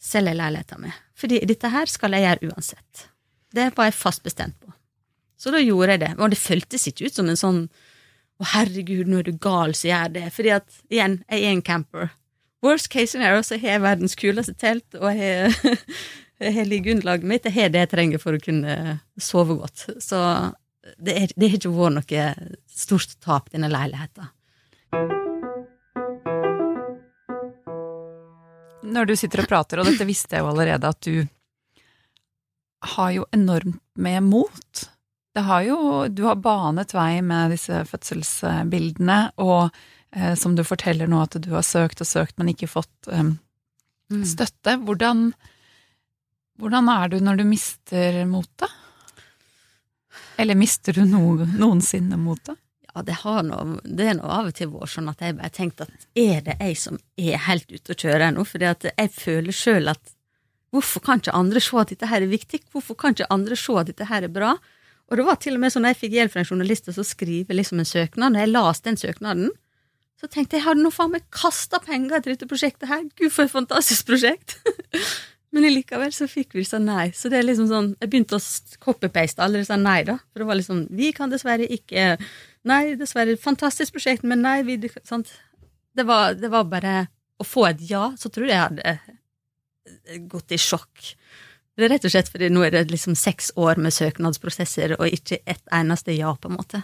selger jeg leiligheten min. Fordi dette her skal jeg gjøre uansett. Det var jeg fast bestemt på. Så da gjorde jeg det. Og det føltes ikke ut som en sånn å herregud, nå er du gal som gjør det. Fordi at, igjen, jeg er en camper. Worst case scenario, så har jeg verdens kuleste telt, og jeg har, [LAUGHS] jeg har liggeunderlaget mitt. Jeg har det jeg trenger for å kunne sove godt. Så det, har ikke vært noe stort tap, denne leiligheten. Når du sitter og prater, og dette visste jeg jo allerede, at du har jo enormt med mot. Det har jo, du har banet vei med disse fødselsbildene, og eh, som du forteller nå at du har søkt og søkt, men ikke fått eh, støtte. Hvordan, hvordan er du når du mister motet? Eller mister du no, noensinne motet? Ja, det, har noe, det er nå av og til vært sånn at jeg bare tenkte at er det jeg som er helt ute å kjøre nå? Fordi at jeg føler sjøl at hvorfor kan ikke andre se at dette her er viktig? Hvorfor kan ikke andre se at dette her er bra? Og det var til og med sånn at jeg fikk hjelp fra en journalist til å skrive liksom en søknad, når jeg leste den søknaden, så tenkte jeg jeg hadde nå faen meg kasta penger til dette prosjektet her, gud for et fantastisk prosjekt! [LAUGHS] Men likevel så fikk vi sånn nei. Så det er liksom sånn, jeg begynte å copy-paste alle disse nei, da. For det var liksom Vi kan dessverre ikke Nei, dessverre, fantastisk prosjekt, men nei, vi sant? Det, var, det var bare Å få et ja, så tror jeg jeg hadde gått i sjokk. Det er rett og slett fordi nå er det liksom seks år med søknadsprosesser, og ikke ett eneste ja, på en måte.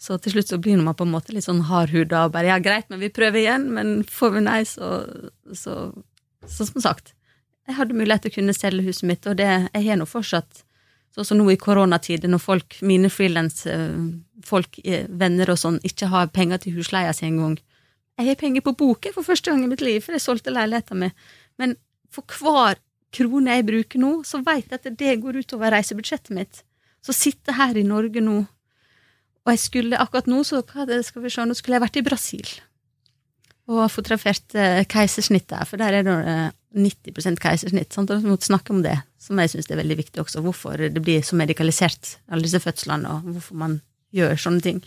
Så til slutt så blir man på en måte litt sånn hardhuda og bare ja, greit, men vi prøver igjen, men får vi nei, så, så, så som sagt. Jeg hadde mulighet til å kunne selge huset mitt, og det, jeg har nå fortsatt Sånn som nå i koronatider, når folk, mine frilansfolk, venner og sånn, ikke har penger til husleia si engang. Jeg har penger på boken for første gang i mitt liv, for jeg solgte leiligheten min. Men for hver krone jeg bruker nå, så vet jeg at det går utover reisebudsjettet mitt. Så sitte her i Norge nå, og jeg skulle akkurat nå, så skal vi se, nå skulle jeg vært i Brasil og fotografert eh, keisersnitt der, for der er det eh, 90 keisersnitt. Sant? Og vi måtte snakke om det, som jeg syns er veldig viktig også, hvorfor det blir så medikalisert, alle disse fødslene, og hvorfor man gjør sånne ting.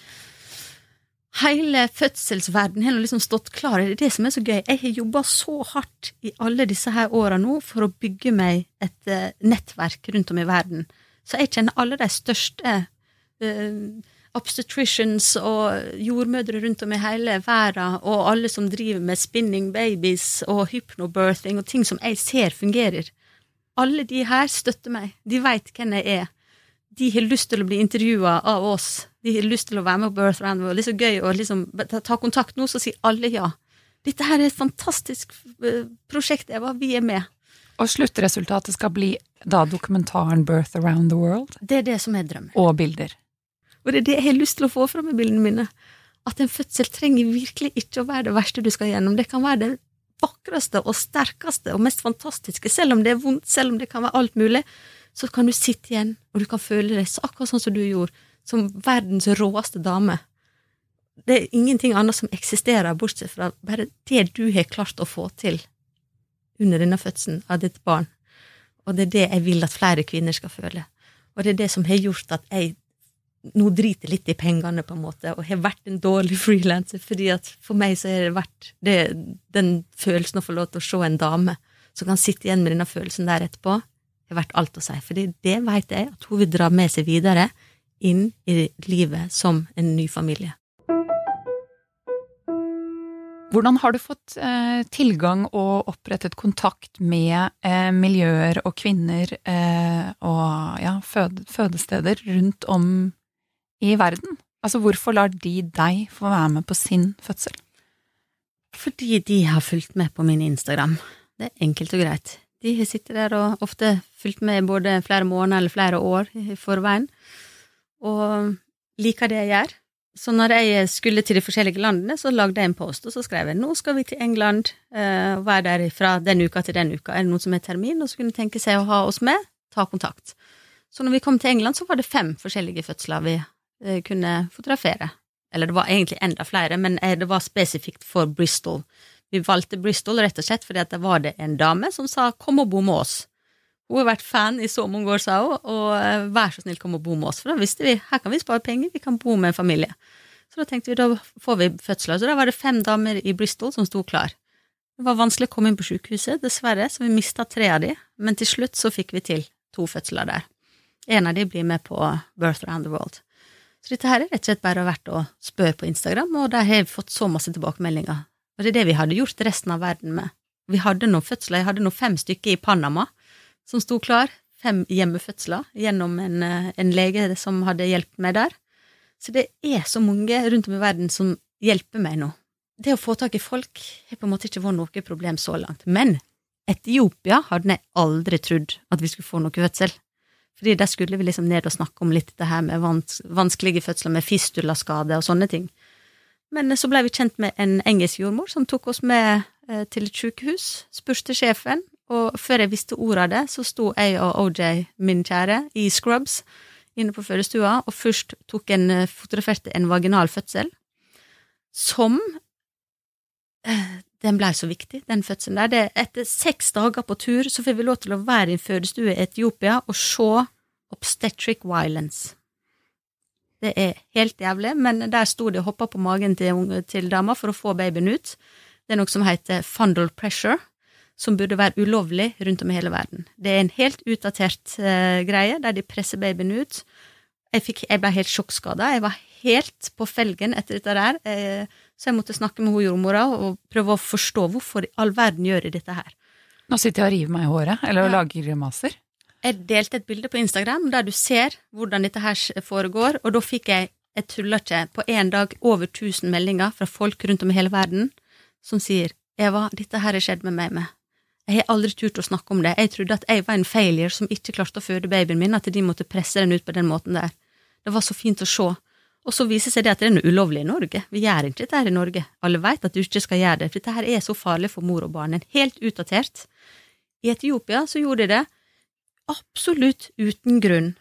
Hele fødselsverdenen har liksom stått klar. Det er det som er så gøy. Jeg har jobba så hardt i alle disse her åra nå for å bygge meg et uh, nettverk rundt om i verden. Så jeg kjenner alle de største uh, obstetricians og jordmødre rundt om i hele verden, og alle som driver med spinning babies og hypnobirthing og ting som jeg ser fungerer. Alle de her støtter meg. De veit hvem jeg er. De har lyst til å bli intervjua av oss. De har lyst til å være med på Birth Round. Det er så gøy å liksom ta kontakt nå, så sier alle ja. Dette her er et fantastisk prosjekt, Eva. Vi er med. Og sluttresultatet skal bli da dokumentaren Birth Around the World? Det er det som er drømmen. Og bilder. Og det er det jeg har lyst til å få fram i bildene mine. At en fødsel trenger virkelig ikke å være det verste du skal gjennom. Det kan være det vakreste og sterkeste og mest fantastiske. Selv om det er vondt, selv om det kan være alt mulig, så kan du sitte igjen, og du kan føle deg akkurat sånn som du gjorde. Som verdens råeste dame. Det er ingenting annet som eksisterer, bortsett fra bare det du har klart å få til under denne fødselen av ditt barn. Og det er det jeg vil at flere kvinner skal føle. Og det er det som har gjort at jeg nå driter litt i pengene, på en måte, og har vært en dårlig frilanser, fordi at for meg så har det vært det, den følelsen å få lov til å se en dame som kan sitte igjen med denne følelsen der etterpå, har vært alt å si. Fordi det vet jeg at hun vil dra med seg videre inn i livet som en ny familie. Hvordan har du fått eh, tilgang og opprettet kontakt med eh, miljøer og kvinner eh, og ja, fød fødesteder rundt om i verden? Altså, hvorfor lar de deg få være med på sin fødsel? Fordi de har fulgt med på min Instagram. Det er enkelt og greit. De sitter der og ofte fulgt med både flere måneder eller flere år i forveien, og liker det jeg gjør. Så når jeg skulle til de forskjellige landene, så lagde jeg en post, og så skrev jeg nå skal vi til England, uh, være der fra den uka til den uka, er det noen som har termin og så kunne tenke seg å ha oss med, ta kontakt. Så når vi kom til England, så var det fem forskjellige fødsler vi uh, kunne fotografere. Eller det var egentlig enda flere, men uh, det var spesifikt for Bristol. Vi valgte Bristol rett og slett fordi at det var det en dame som sa kom og bo med oss. Hun har vært fan i så mange år, sa hun, og eh, vær så snill, kom og bo med oss. For da visste vi her kan vi spare penger, vi kan bo med en familie. Så da tenkte vi da får vi fødsler. Så da var det fem damer i Bristol som sto klar. Det var vanskelig å komme inn på sykehuset, dessverre, så vi mista tre av de, men til slutt så fikk vi til to fødsler der. En av de blir med på Birth Around the World. Så dette her er rett og slett bare verdt å spørre på Instagram, og der har vi fått så masse tilbakemeldinger. Og det er det vi hadde gjort resten av verden med. Vi hadde noen fødsler, jeg hadde nå fem stykker i Panama, som sto klar. Fem hjemmefødsler gjennom en, eh, en lege som hadde hjulpet meg der. Så det er så mange rundt om i verden som hjelper meg nå. Det å få tak i folk har på en måte ikke vært noe problem så langt. Men Etiopia hadde jeg aldri trodd at vi skulle få noe fødsel. Fordi der skulle vi liksom ned og snakke om litt det her med vans vanskelige fødsler med fistulaskade og sånne ting. Men så ble vi kjent med en engelsk jordmor som tok oss med eh, til et sykehus, spurte sjefen og før jeg visste ordet av det, så sto jeg og OJ, min kjære, i scrubs inne på fødestua, og først tok en, eh, fotograferte en vaginal fødsel, som eh, Den blei så viktig, den fødselen der. Det, etter seks dager på tur så får vi lov til å være i en fødestue i Etiopia og se obstetric violence. Det er helt jævlig, men der sto de og hoppa på magen til, til dama for å få babyen ut. Det er noe som heter fundal pressure som burde være ulovlig rundt om i hele verden. Det er en helt utdatert uh, greie, der de presser babyen ut. Jeg, fikk, jeg ble helt sjokkskada. Jeg var helt på felgen etter dette der, uh, så jeg måtte snakke med jordmora og prøve å forstå hvorfor i all verden gjør de dette her. Nå sitter jeg og river meg i håret, eller ja. lager grimaser. Jeg delte et bilde på Instagram der du ser hvordan dette her foregår, og da fikk jeg, jeg tuller ikke, på én dag over 1000 meldinger fra folk rundt om i hele verden som sier Eva, dette her har skjedd med meg med jeg har aldri turt å snakke om det. Jeg trodde at jeg var en failure som ikke klarte å føde babyen min, at de måtte presse den ut på den måten der. Det var så fint å se. Og så viser seg det at det er noe ulovlig i Norge. Vi gjør ikke dette her i Norge. Alle vet at du ikke skal gjøre det, for dette her er så farlig for mor og barn. Helt utdatert. I Etiopia så gjorde de det absolutt uten grunn.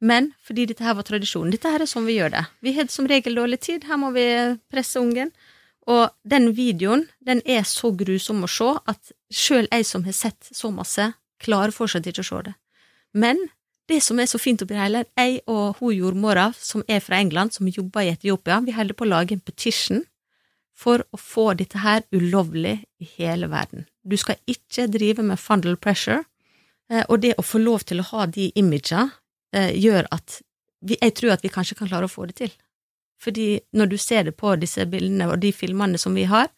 Men fordi dette her var tradisjonen. Dette her er sånn vi gjør det. Vi har som regel dårlig tid, her må vi presse ungen. Og den videoen, den er så grusom å se at sjøl jeg som har sett så masse, klarer fortsatt ikke å se det. Men det som er så fint oppi det hele, jeg og hun jordmora som er fra England, som jobber i Etiopia, vi holder på å lage en petition for å få dette her ulovlig i hele verden. Du skal ikke drive med fundal pressure, eh, og det å få lov til å ha de imagene eh, gjør at vi, jeg tror at vi kanskje kan klare å få det til. Fordi når du ser det på disse bildene og de filmene som vi har,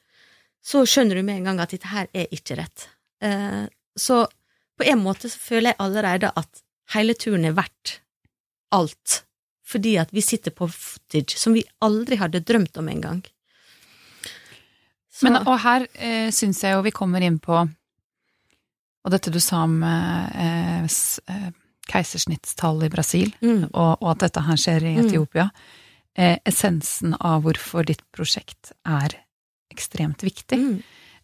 så skjønner du med en gang at dette her er ikke rett. Eh, så på en måte så føler jeg allerede at hele turen er verdt alt, fordi at vi sitter på footage som vi aldri hadde drømt om engang. Men og her eh, syns jeg jo vi kommer inn på og dette du sa om eh, eh keisersnittstall i Brasil, mm. og, og, at dette her skjer i mm. Etiopia. Mm essensen av hvorfor ditt prosjekt er ekstremt viktig. Mm.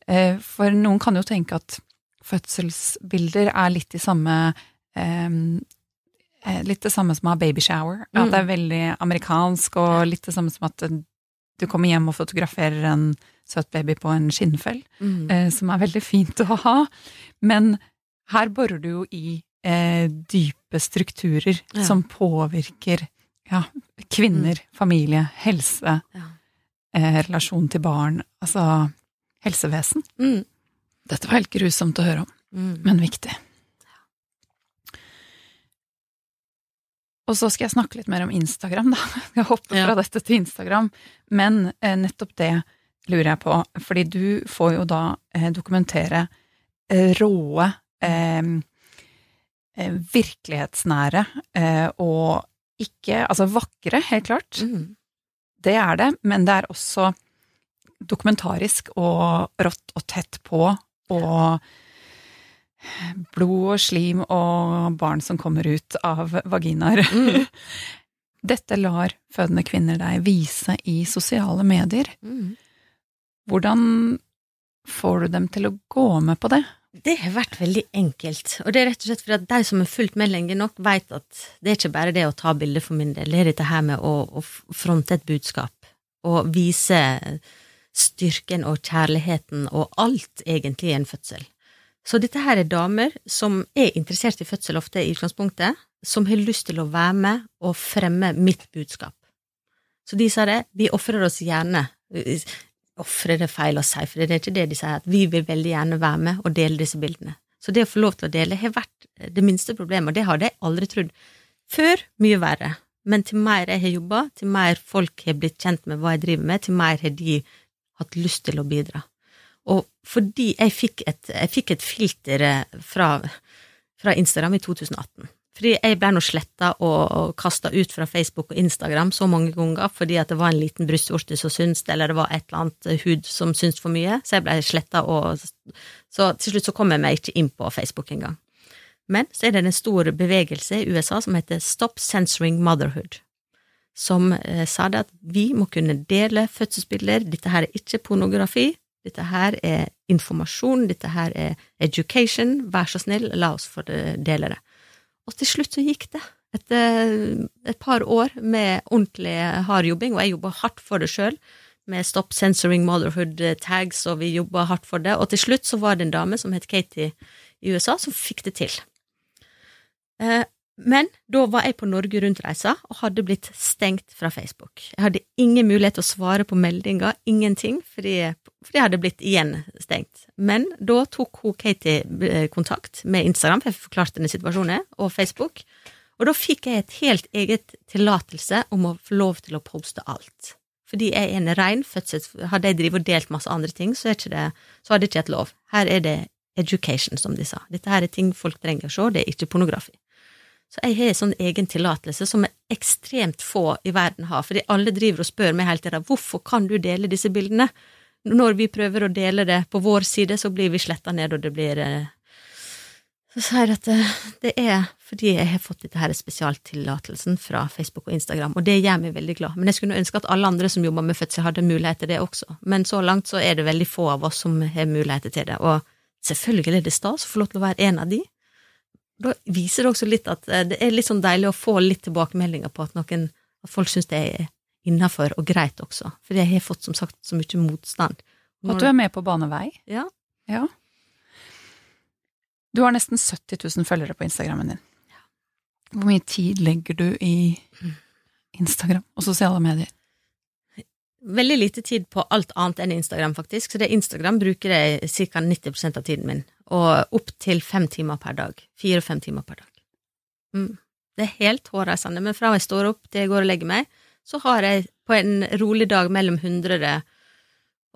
Eh, for noen kan jo tenke at fødselsbilder er litt de samme eh, eh, litt det samme som å ha babyshower. At det er veldig amerikansk, og litt det samme som at eh, du kommer hjem og fotograferer en søt baby på en skinnfell, Mm. eh, som er veldig fint å ha. Men her borer du jo i eh, dype strukturer Ja. som påvirker ja, kvinner, familie, helse, Ja. eh, relasjon til barn, altså helsevesen. Mm. Dette var helt grusomt å høre om, Mm. men viktig. Og så skal jeg snakke litt mer om Instagram, da. [LAUGHS] Jeg hopper fra dette til Instagram. Men eh, nettopp det lurer jeg på, fordi du får jo da eh, dokumentere eh, råe, eh, eh, virkelighetsnære eh, og ikke Altså vakre, helt klart. Mm. Det er det, men det er også dokumentarisk og rått og tett på, og blod og slim og barn som kommer ut av vaginaer. Mm. [LAUGHS] Dette lar fødende kvinner deg vise i sosiale medier. Mm. Hvordan får du dem til å gå med på det? Det har vært veldig enkelt, og det er rett og slett fordi at de som har fulgt med lenge nok, vet at det er ikke bare det å ta bilder for min del, det er dette her med å, å fronte et budskap, og vise styrken og kjærligheten og alt egentlig i en fødsel. Så dette her er damer som er interessert i fødsel ofte i utgangspunktet, som har lyst til å være med og fremme mitt budskap. Så de sa det, vi ofrer oss gjerne, ofre det feil å si, for det er ikke det de sier, at vi vil veldig gjerne være med og dele disse bildene. Så det å få lov til å dele har vært det minste problemet, og det hadde jeg aldri trodd. Før mye verre, men til mer jeg har jobba, til mer folk har blitt kjent med hva jeg driver med, til mer har de hatt lyst til å bidra. Og fordi jeg fikk et, jeg fikk et filter eh, fra, fra Instagram i 2018. Fordi jeg ble nå sletta og, og kasta ut fra Facebook og Instagram så mange ganger fordi at det var en liten brystvorte som syntes, eller det var et eller annet hud som syntes for mye, så jeg ble sletta og Så til slutt så kom jeg meg ikke inn på Facebook engang. Men så er det en stor bevegelse i USA som heter Stop Censoring Motherhood, som eh, sa det at vi må kunne dele fødselsbilder, dette her er ikke pornografi, dette her er informasjon, dette her er education, vær så snill, la oss få det- dele det. Og til slutt så gikk det. Etter et par år med ordentlig hard jobbing, og jeg jobba hardt for det sjøl, med Stop Censoring Motherhood tags, og vi jobba hardt for det, og til slutt så var det en dame som het Katie i USA, som fikk det til. Eh, Men da var jeg på Norge Rundt-reisa og hadde blitt stengt fra Facebook. Jeg hadde ingen mulighet til å svare på meldinger, ingenting, fordi, fordi jeg hadde blitt igjen stengt. Men da tok hun Katie eh, kontakt med Instagram, for jeg forklarte denne situasjonen, og Facebook, og da fikk jeg et helt eget tillatelse om å få lov til å poste alt. Fordi jeg er en rein fødsels... Hadde jeg drevet og delt masse andre ting, så, det, så hadde jeg ikke hatt lov. Her er det education, som de sa. Dette her er ting folk trenger å se, det er ikke pornografi. Så jeg har en sånn egen tillatelse som ekstremt få i verden har, fordi alle driver og spør meg hele tida hvorfor kan du dele disse bildene? Når vi prøver å dele det på vår side, så blir vi sletta ned, og det blir eh, Så sier jeg at det, det er fordi jeg har fått dette her spesialtillatelsen fra Facebook og Instagram, og det gjør meg veldig glad. Men jeg skulle ønske at alle andre som jobber med fødsel, hadde mulighet til det også. Men så langt så er det veldig få av oss som har muligheter til det, og selvfølgelig er det stas å få lov til å være en av de. Da viser det også litt at eh, det er litt sånn deilig å få litt tilbakemeldinger på at noen at folk syns det er innafor og greit også, For jeg har fått som sagt så mye motstand. Og at du er med på banevei. Ja. Ja. Du har nesten 70 000 følgere på Instagrammen din. Hvor mye tid legger du i Instagram og sosiale medier? Veldig lite tid på alt annet enn Instagram, faktisk, så det Instagram bruker jeg ca. 90% av tiden min, og opp til fem timer per dag. Fire-fem timer per dag. Mm. Det er helt hårreisende, men fra jeg står opp til jeg går og legger meg, så har jeg på en rolig dag mellom 100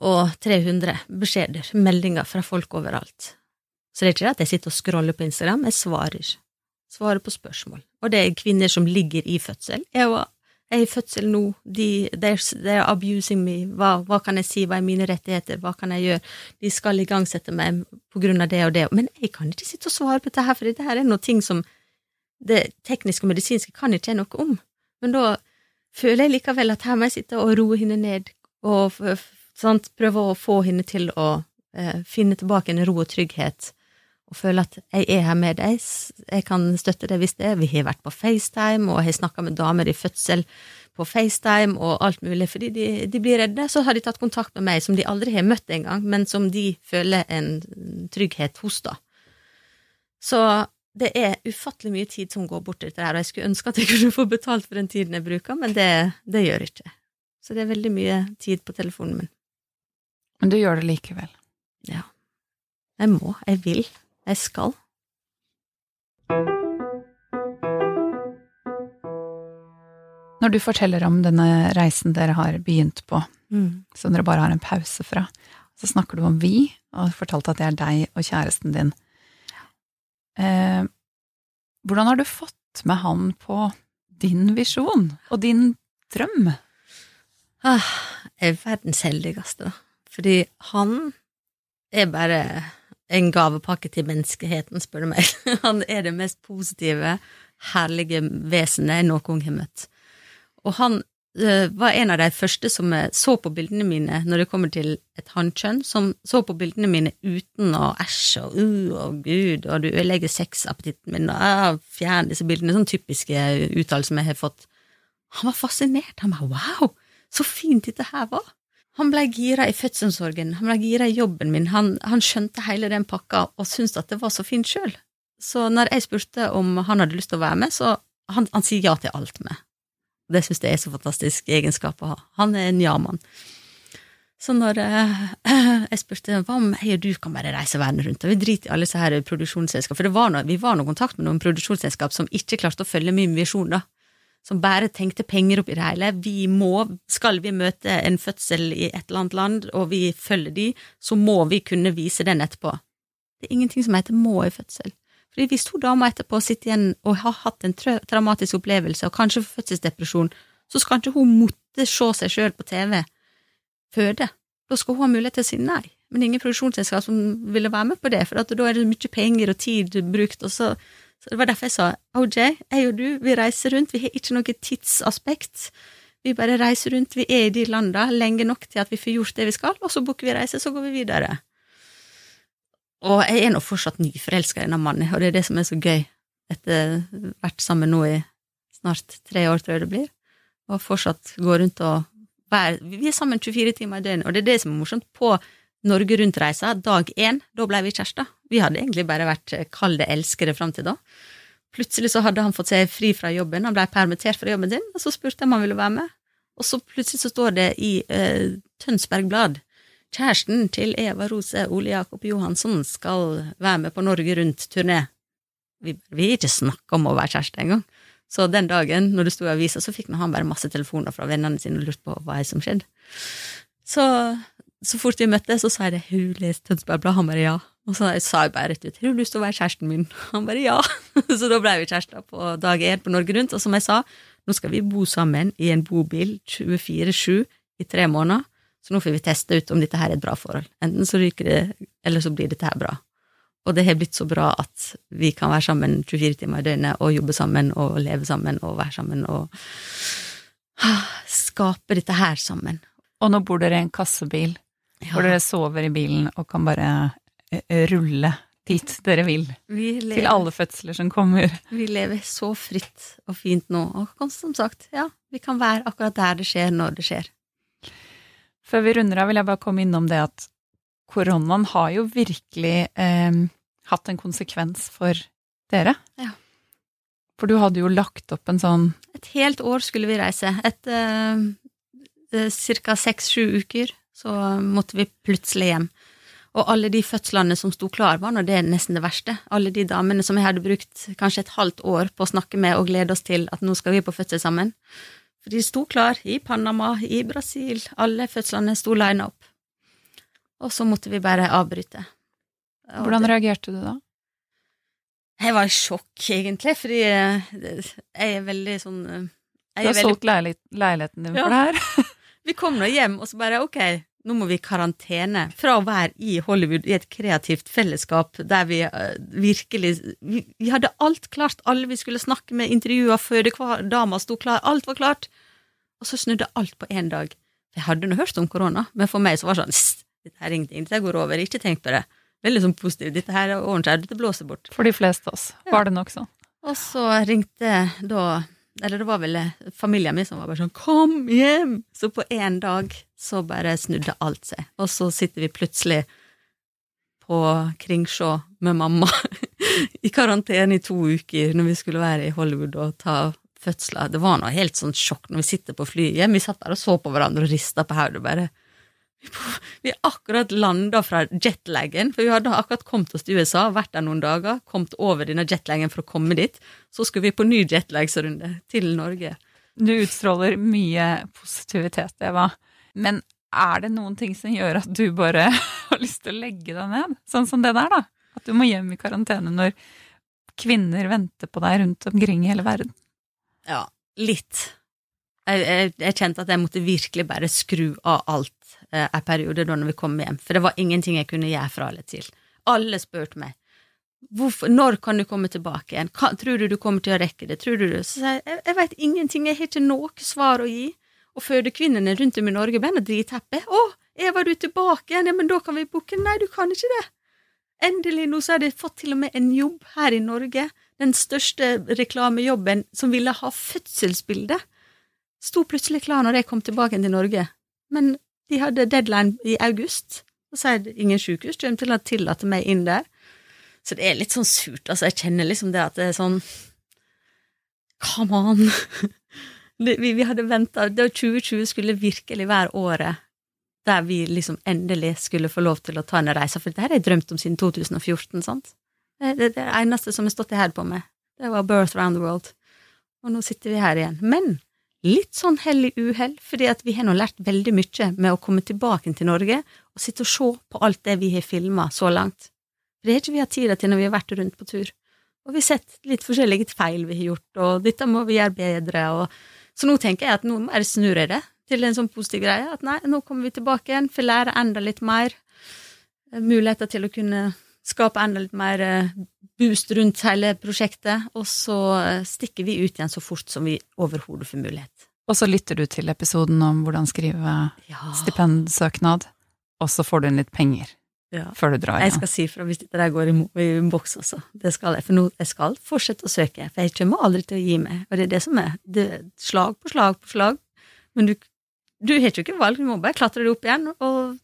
og 300 beskjeder, meldinger fra folk overalt. Så det er ikke det at jeg sitter og scroller på Instagram, jeg svarer. Svarer på spørsmål. Og det er kvinner som ligger i fødsel. Jeg var jeg er i fødsel nå, de, they're abusing me, hva, hva, kan jeg si, hva er mine rettigheter, hva kan jeg gjøre, de skal igangsette meg på grunn av det og det, men jeg kan ikke sitte og svare på dette her, for det her er noe ting som det tekniske og medisinske kan ikke jeg noe om, men da føler jeg likevel at her må jeg sitte og roe henne ned, og sant, prøve å få henne til å eh, finne tilbake en ro og trygghet, og føle at jeg er her med deg, jeg kan støtte deg hvis det er. Vi har vært på FaceTime, og jeg har snakka med damer i fødsel på FaceTime og alt mulig, fordi de, de, blir redde. Så har de tatt kontakt med meg, som de aldri har møtt engang, men som de føler en trygghet hos, da. Så det er ufattelig mye tid som går bort til dette her, og jeg skulle ønske at jeg kunne få betalt for den tiden jeg bruker, men det, det gjør jeg ikke. Så det er veldig mye tid på telefonen min. Men du gjør det likevel? Ja. Jeg må. Jeg vil. Jeg skal. Når du forteller om denne reisen dere har begynt på, Mm. som dere bare har en pause fra, så snakker du om vi, og fortalte at det er deg og kjæresten din. Eh, hvordan har du fått med han på din visjon og din drøm? Ah, jeg er verdens heldigste, da. Fordi han er bare en gavepakke til menneskeheten, spør du meg. [LAUGHS] Han er det mest positive, herlige vesenet jeg noen gang har møtt. Og han eh, var en av de første som eh, så på bildene mine når det kommer til et hannkjønn, som så på bildene mine uten å æsje og uh og gud, og du ødelegger sexappetitten min, og uh, fjern disse bildene, sånn typiske uttalelser jeg har fått. Han var fascinert. Han bare wow, så fint dette her var. Han ble gira i fødselsomsorgen, han ble gira i jobben min, han, han skjønte hele den pakka og syntes at det var så fint sjøl. Så når jeg spurte om han hadde lyst til å være med, så han, han sier ja til alt med. Det syns jeg er så fantastisk egenskap å ha. Han er en ja-mann. Så når eh, [CLEARS THROAT] jeg spurte hva om jeg og du kan bare reise verden rundt, og vi driter i alle disse her produksjonsselskap, for var noe, vi var i kontakt med noen produksjonsselskap som ikke klarte å følge min visjon, da som bare tenkte penger oppi det hele. Vi må, skal vi møte en fødsel i et eller annet land, og vi følger de, så må vi kunne vise den etterpå. Det er ingenting som heter må i fødsel. Fordi hvis to damer etterpå sitter igjen og har hatt en traumatisk opplevelse, og kanskje fødselsdepresjon, så skal ikke hun måtte se seg sjøl på TV føde. Da skal hun ha mulighet til å si nei. Men ingen produksjonsselskap som ville være med på det, for da er det mye penger og tid brukt, og så så det var derfor jeg sa OJ, jeg og du, vi reiser rundt, vi har ikke noe tidsaspekt. Vi bare reiser rundt, vi er i de landa lenge nok til at vi får gjort det vi skal, og så booker vi reise, så går vi videre. Og jeg er nå fortsatt nyforelska i denne mannen, og det er det som er så gøy, etter vært sammen nå i snart tre år, tror jeg det blir, og fortsatt gå rundt og være Vi er sammen 24 timer i døgnet, og det er det som er morsomt på Norge Rundt-reisa, dag én, da ble vi kjærester. Vi hadde egentlig bare vært kalde elskere fram til da. Plutselig så hadde han fått seg fri fra jobben, han ble permittert fra jobben sin, og så spurte jeg om han ville være med. Og så plutselig så står det i eh, Tønsberg Blad kjæresten til Eva Rose Ole Jakob Johansson skal være med på Norge Rundt-turné. Vi, vi ikke snakka om å være kjæreste engang. Så den dagen, når det sto i avisa, så fikk han bare masse telefoner fra vennene sine og lurte på hva som skjedde. Så så fort vi møttes, så sa jeg det. Hun leste lest Tønsberg Blad? Han bare ja. Og så sa jeg bare rett ut har du lyst til å være kjæresten min? Han bare ja. [LAUGHS] Så da ble vi kjærester på dag én på Norge Rundt. Og som jeg sa, nå skal vi bo sammen i en bobil 24-7 i tre måneder. Så nå får vi teste ut om dette her er et bra forhold. Enten så ryker det, eller så blir dette her bra. Og det har blitt så bra at vi kan være sammen 24 timer i døgnet og jobbe sammen og leve sammen og være sammen og [SIGHS] skape dette her sammen. Og nå bor dere i en kassebil ja. hvor dere sover i bilen og kan bare rulle dit dere vil. Til alle fødsler som kommer. Vi lever så fritt og fint nå, og som sagt, ja, vi kan være akkurat der det skjer, når det skjer. Før vi runder av, vil jeg bare komme innom det at koronaen har jo virkelig eh, hatt en konsekvens for dere. Ja. For du hadde jo lagt opp en sånn Et helt år skulle vi reise. Etter eh, ca. seks-sju uker så måtte vi plutselig hjem. Og alle de fødslene som sto klar, var nå det nesten det verste. Alle de damene som jeg hadde brukt kanskje et halvt år på å snakke med og glede oss til at nå skal vi på fødsel sammen. For de sto klar i Panama, i Brasil, alle fødslene sto lina opp. Og så måtte vi bare avbryte. Og Hvordan det, reagerte du da? Jeg var i sjokk, egentlig, fordi jeg er veldig sånn Du har veldig... solgt leiligheten din for det her? vi kom nå hjem, og så bare ok, nå må vi i karantene. Fra å være i Hollywood i et kreativt fellesskap der vi uh, virkelig vi, vi, hadde alt klart, alle vi skulle snakke med, intervjua, fødedama sto klar, alt var klart. Og så snudde alt på én dag. Jeg hadde nå hørt om korona, men for meg så var det sånn dette er ingenting, dette går over, ikke tenk på det. veldig sånn positiv. Dette her ordner seg, dette blåser bort. For de fleste av oss Ja. var det nok sånn. Og så ringte da Eller det var vel eh, familien min som var bare sånn 'kom hjem!' Så på én dag så bare snudde alt seg. Og så sitter vi plutselig på Kringsjå med mamma [LAUGHS] i karantene i to uker når vi skulle være i Hollywood og ta fødsler. Det var noe helt sånn sjokk når vi sitter på flyet. Vi satt der og så på hverandre og rista på hodet. bare vi akkurat landa fra jetlagen, for vi hadde akkurat kommet oss til USA, vært der noen dager, kommet over denne jetlagen for å komme dit. Så skulle vi på ny jetlagsrunde til Norge. Du utstråler mye positivitet, Eva. Men er det noen ting som gjør at du bare [LAUGHS] har lyst til å legge deg ned? Sånn som det der, da. At du må hjem i karantene når kvinner venter på deg rundt omkring i hele verden. Ja, litt. Jeg, jeg, jeg kjente at jeg måtte virkelig bare skru av alt eh, en periode da når vi kom hjem, for det var ingenting jeg kunne gjøre fra eller til. Alle spurte meg Hvorfor, når kan du komme tilbake igjen, kan, tror du du kommer til å rekke det, tror du det? Så sier jeg jeg, jeg veit ingenting, jeg har ikke noe svar å gi. Og fødekvinnene rundt om i Norge ble nå dritheppe. Å, Eva, du er tilbake igjen, ja, men da kan vi booke. Nei, du kan ikke det. Endelig, nå så har de fått til og med en jobb her i Norge, den største reklamejobben som ville ha fødselsbilde sto plutselig klar når jeg kom tilbake til Norge, men de hadde deadline i august, og så er det ingen sykehus kommer til å tillate meg inn der. Så det er litt sånn surt, altså, jeg kjenner liksom det at det er sånn Come on! [LAUGHS] Det, vi, vi hadde venta 2020 skulle virkelig være året der vi liksom endelig skulle få lov til å ta en reise, for dette har jeg drømt om siden 2014, sant? Det, det, det eneste som har stått i her på meg, det var Birth Around the World, og nå sitter vi her igjen. Men litt sånn hell i uhell, fordi at vi har nå lært veldig mye med å komme tilbake til Norge og sitte og se på alt det vi har filma så langt. For det har ikke vi hatt tid til når vi har vært rundt på tur. Og vi har sett litt forskjellige feil vi har gjort, og dette må vi gjøre bedre, og så nå tenker jeg at nå må jeg det til en sånn positiv greie, at nei, nå kommer vi tilbake igjen, får lære enda litt mer, eh, muligheter til å kunne skape enda litt mer eh, boost rundt hele prosjektet, og så eh, stikker vi ut igjen så fort som vi overhodet får mulighet. Og så lytter du til episoden om hvordan skrive Ja. stipendsøknad, og så får du inn litt penger ja. før du drar igjen. Jeg skal si fra hvis dette der går i, i boks også. Det skal jeg, for nå jeg skal fortsette å søke, for jeg kommer aldri til å gi meg. Og det er det som er det, er slag på slag på slag. Men du, du har ikke valg, du må bare klatre deg opp igjen og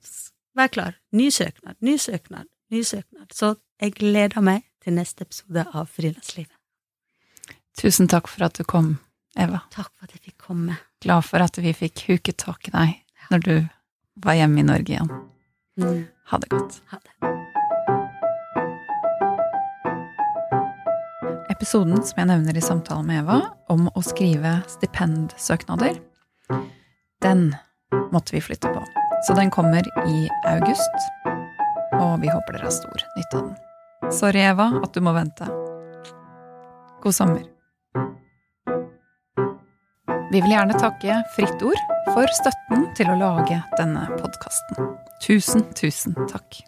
være klar. Ny søknad, ny søknad, ny søknad. Så jeg gleder meg til neste episode av Frilanslivet. Tusen takk for at du kom, Eva. Takk for at jeg fikk komme. Glad for at vi fikk huket tak i deg når du var hjemme i Norge igjen. Mm. Ha det godt. Ha det. Episoden som jeg nevner i samtalen med Eva, om å skrive stipendsøknader, den måtte vi flytte på. Så den kommer i august, og vi håper dere har stor nytte av den. Sorry, Eva, at du må vente. God sommer. Vi vil gjerne takke Fritt Ord for støtten til å lage denne podkasten. Tusen, tusen takk.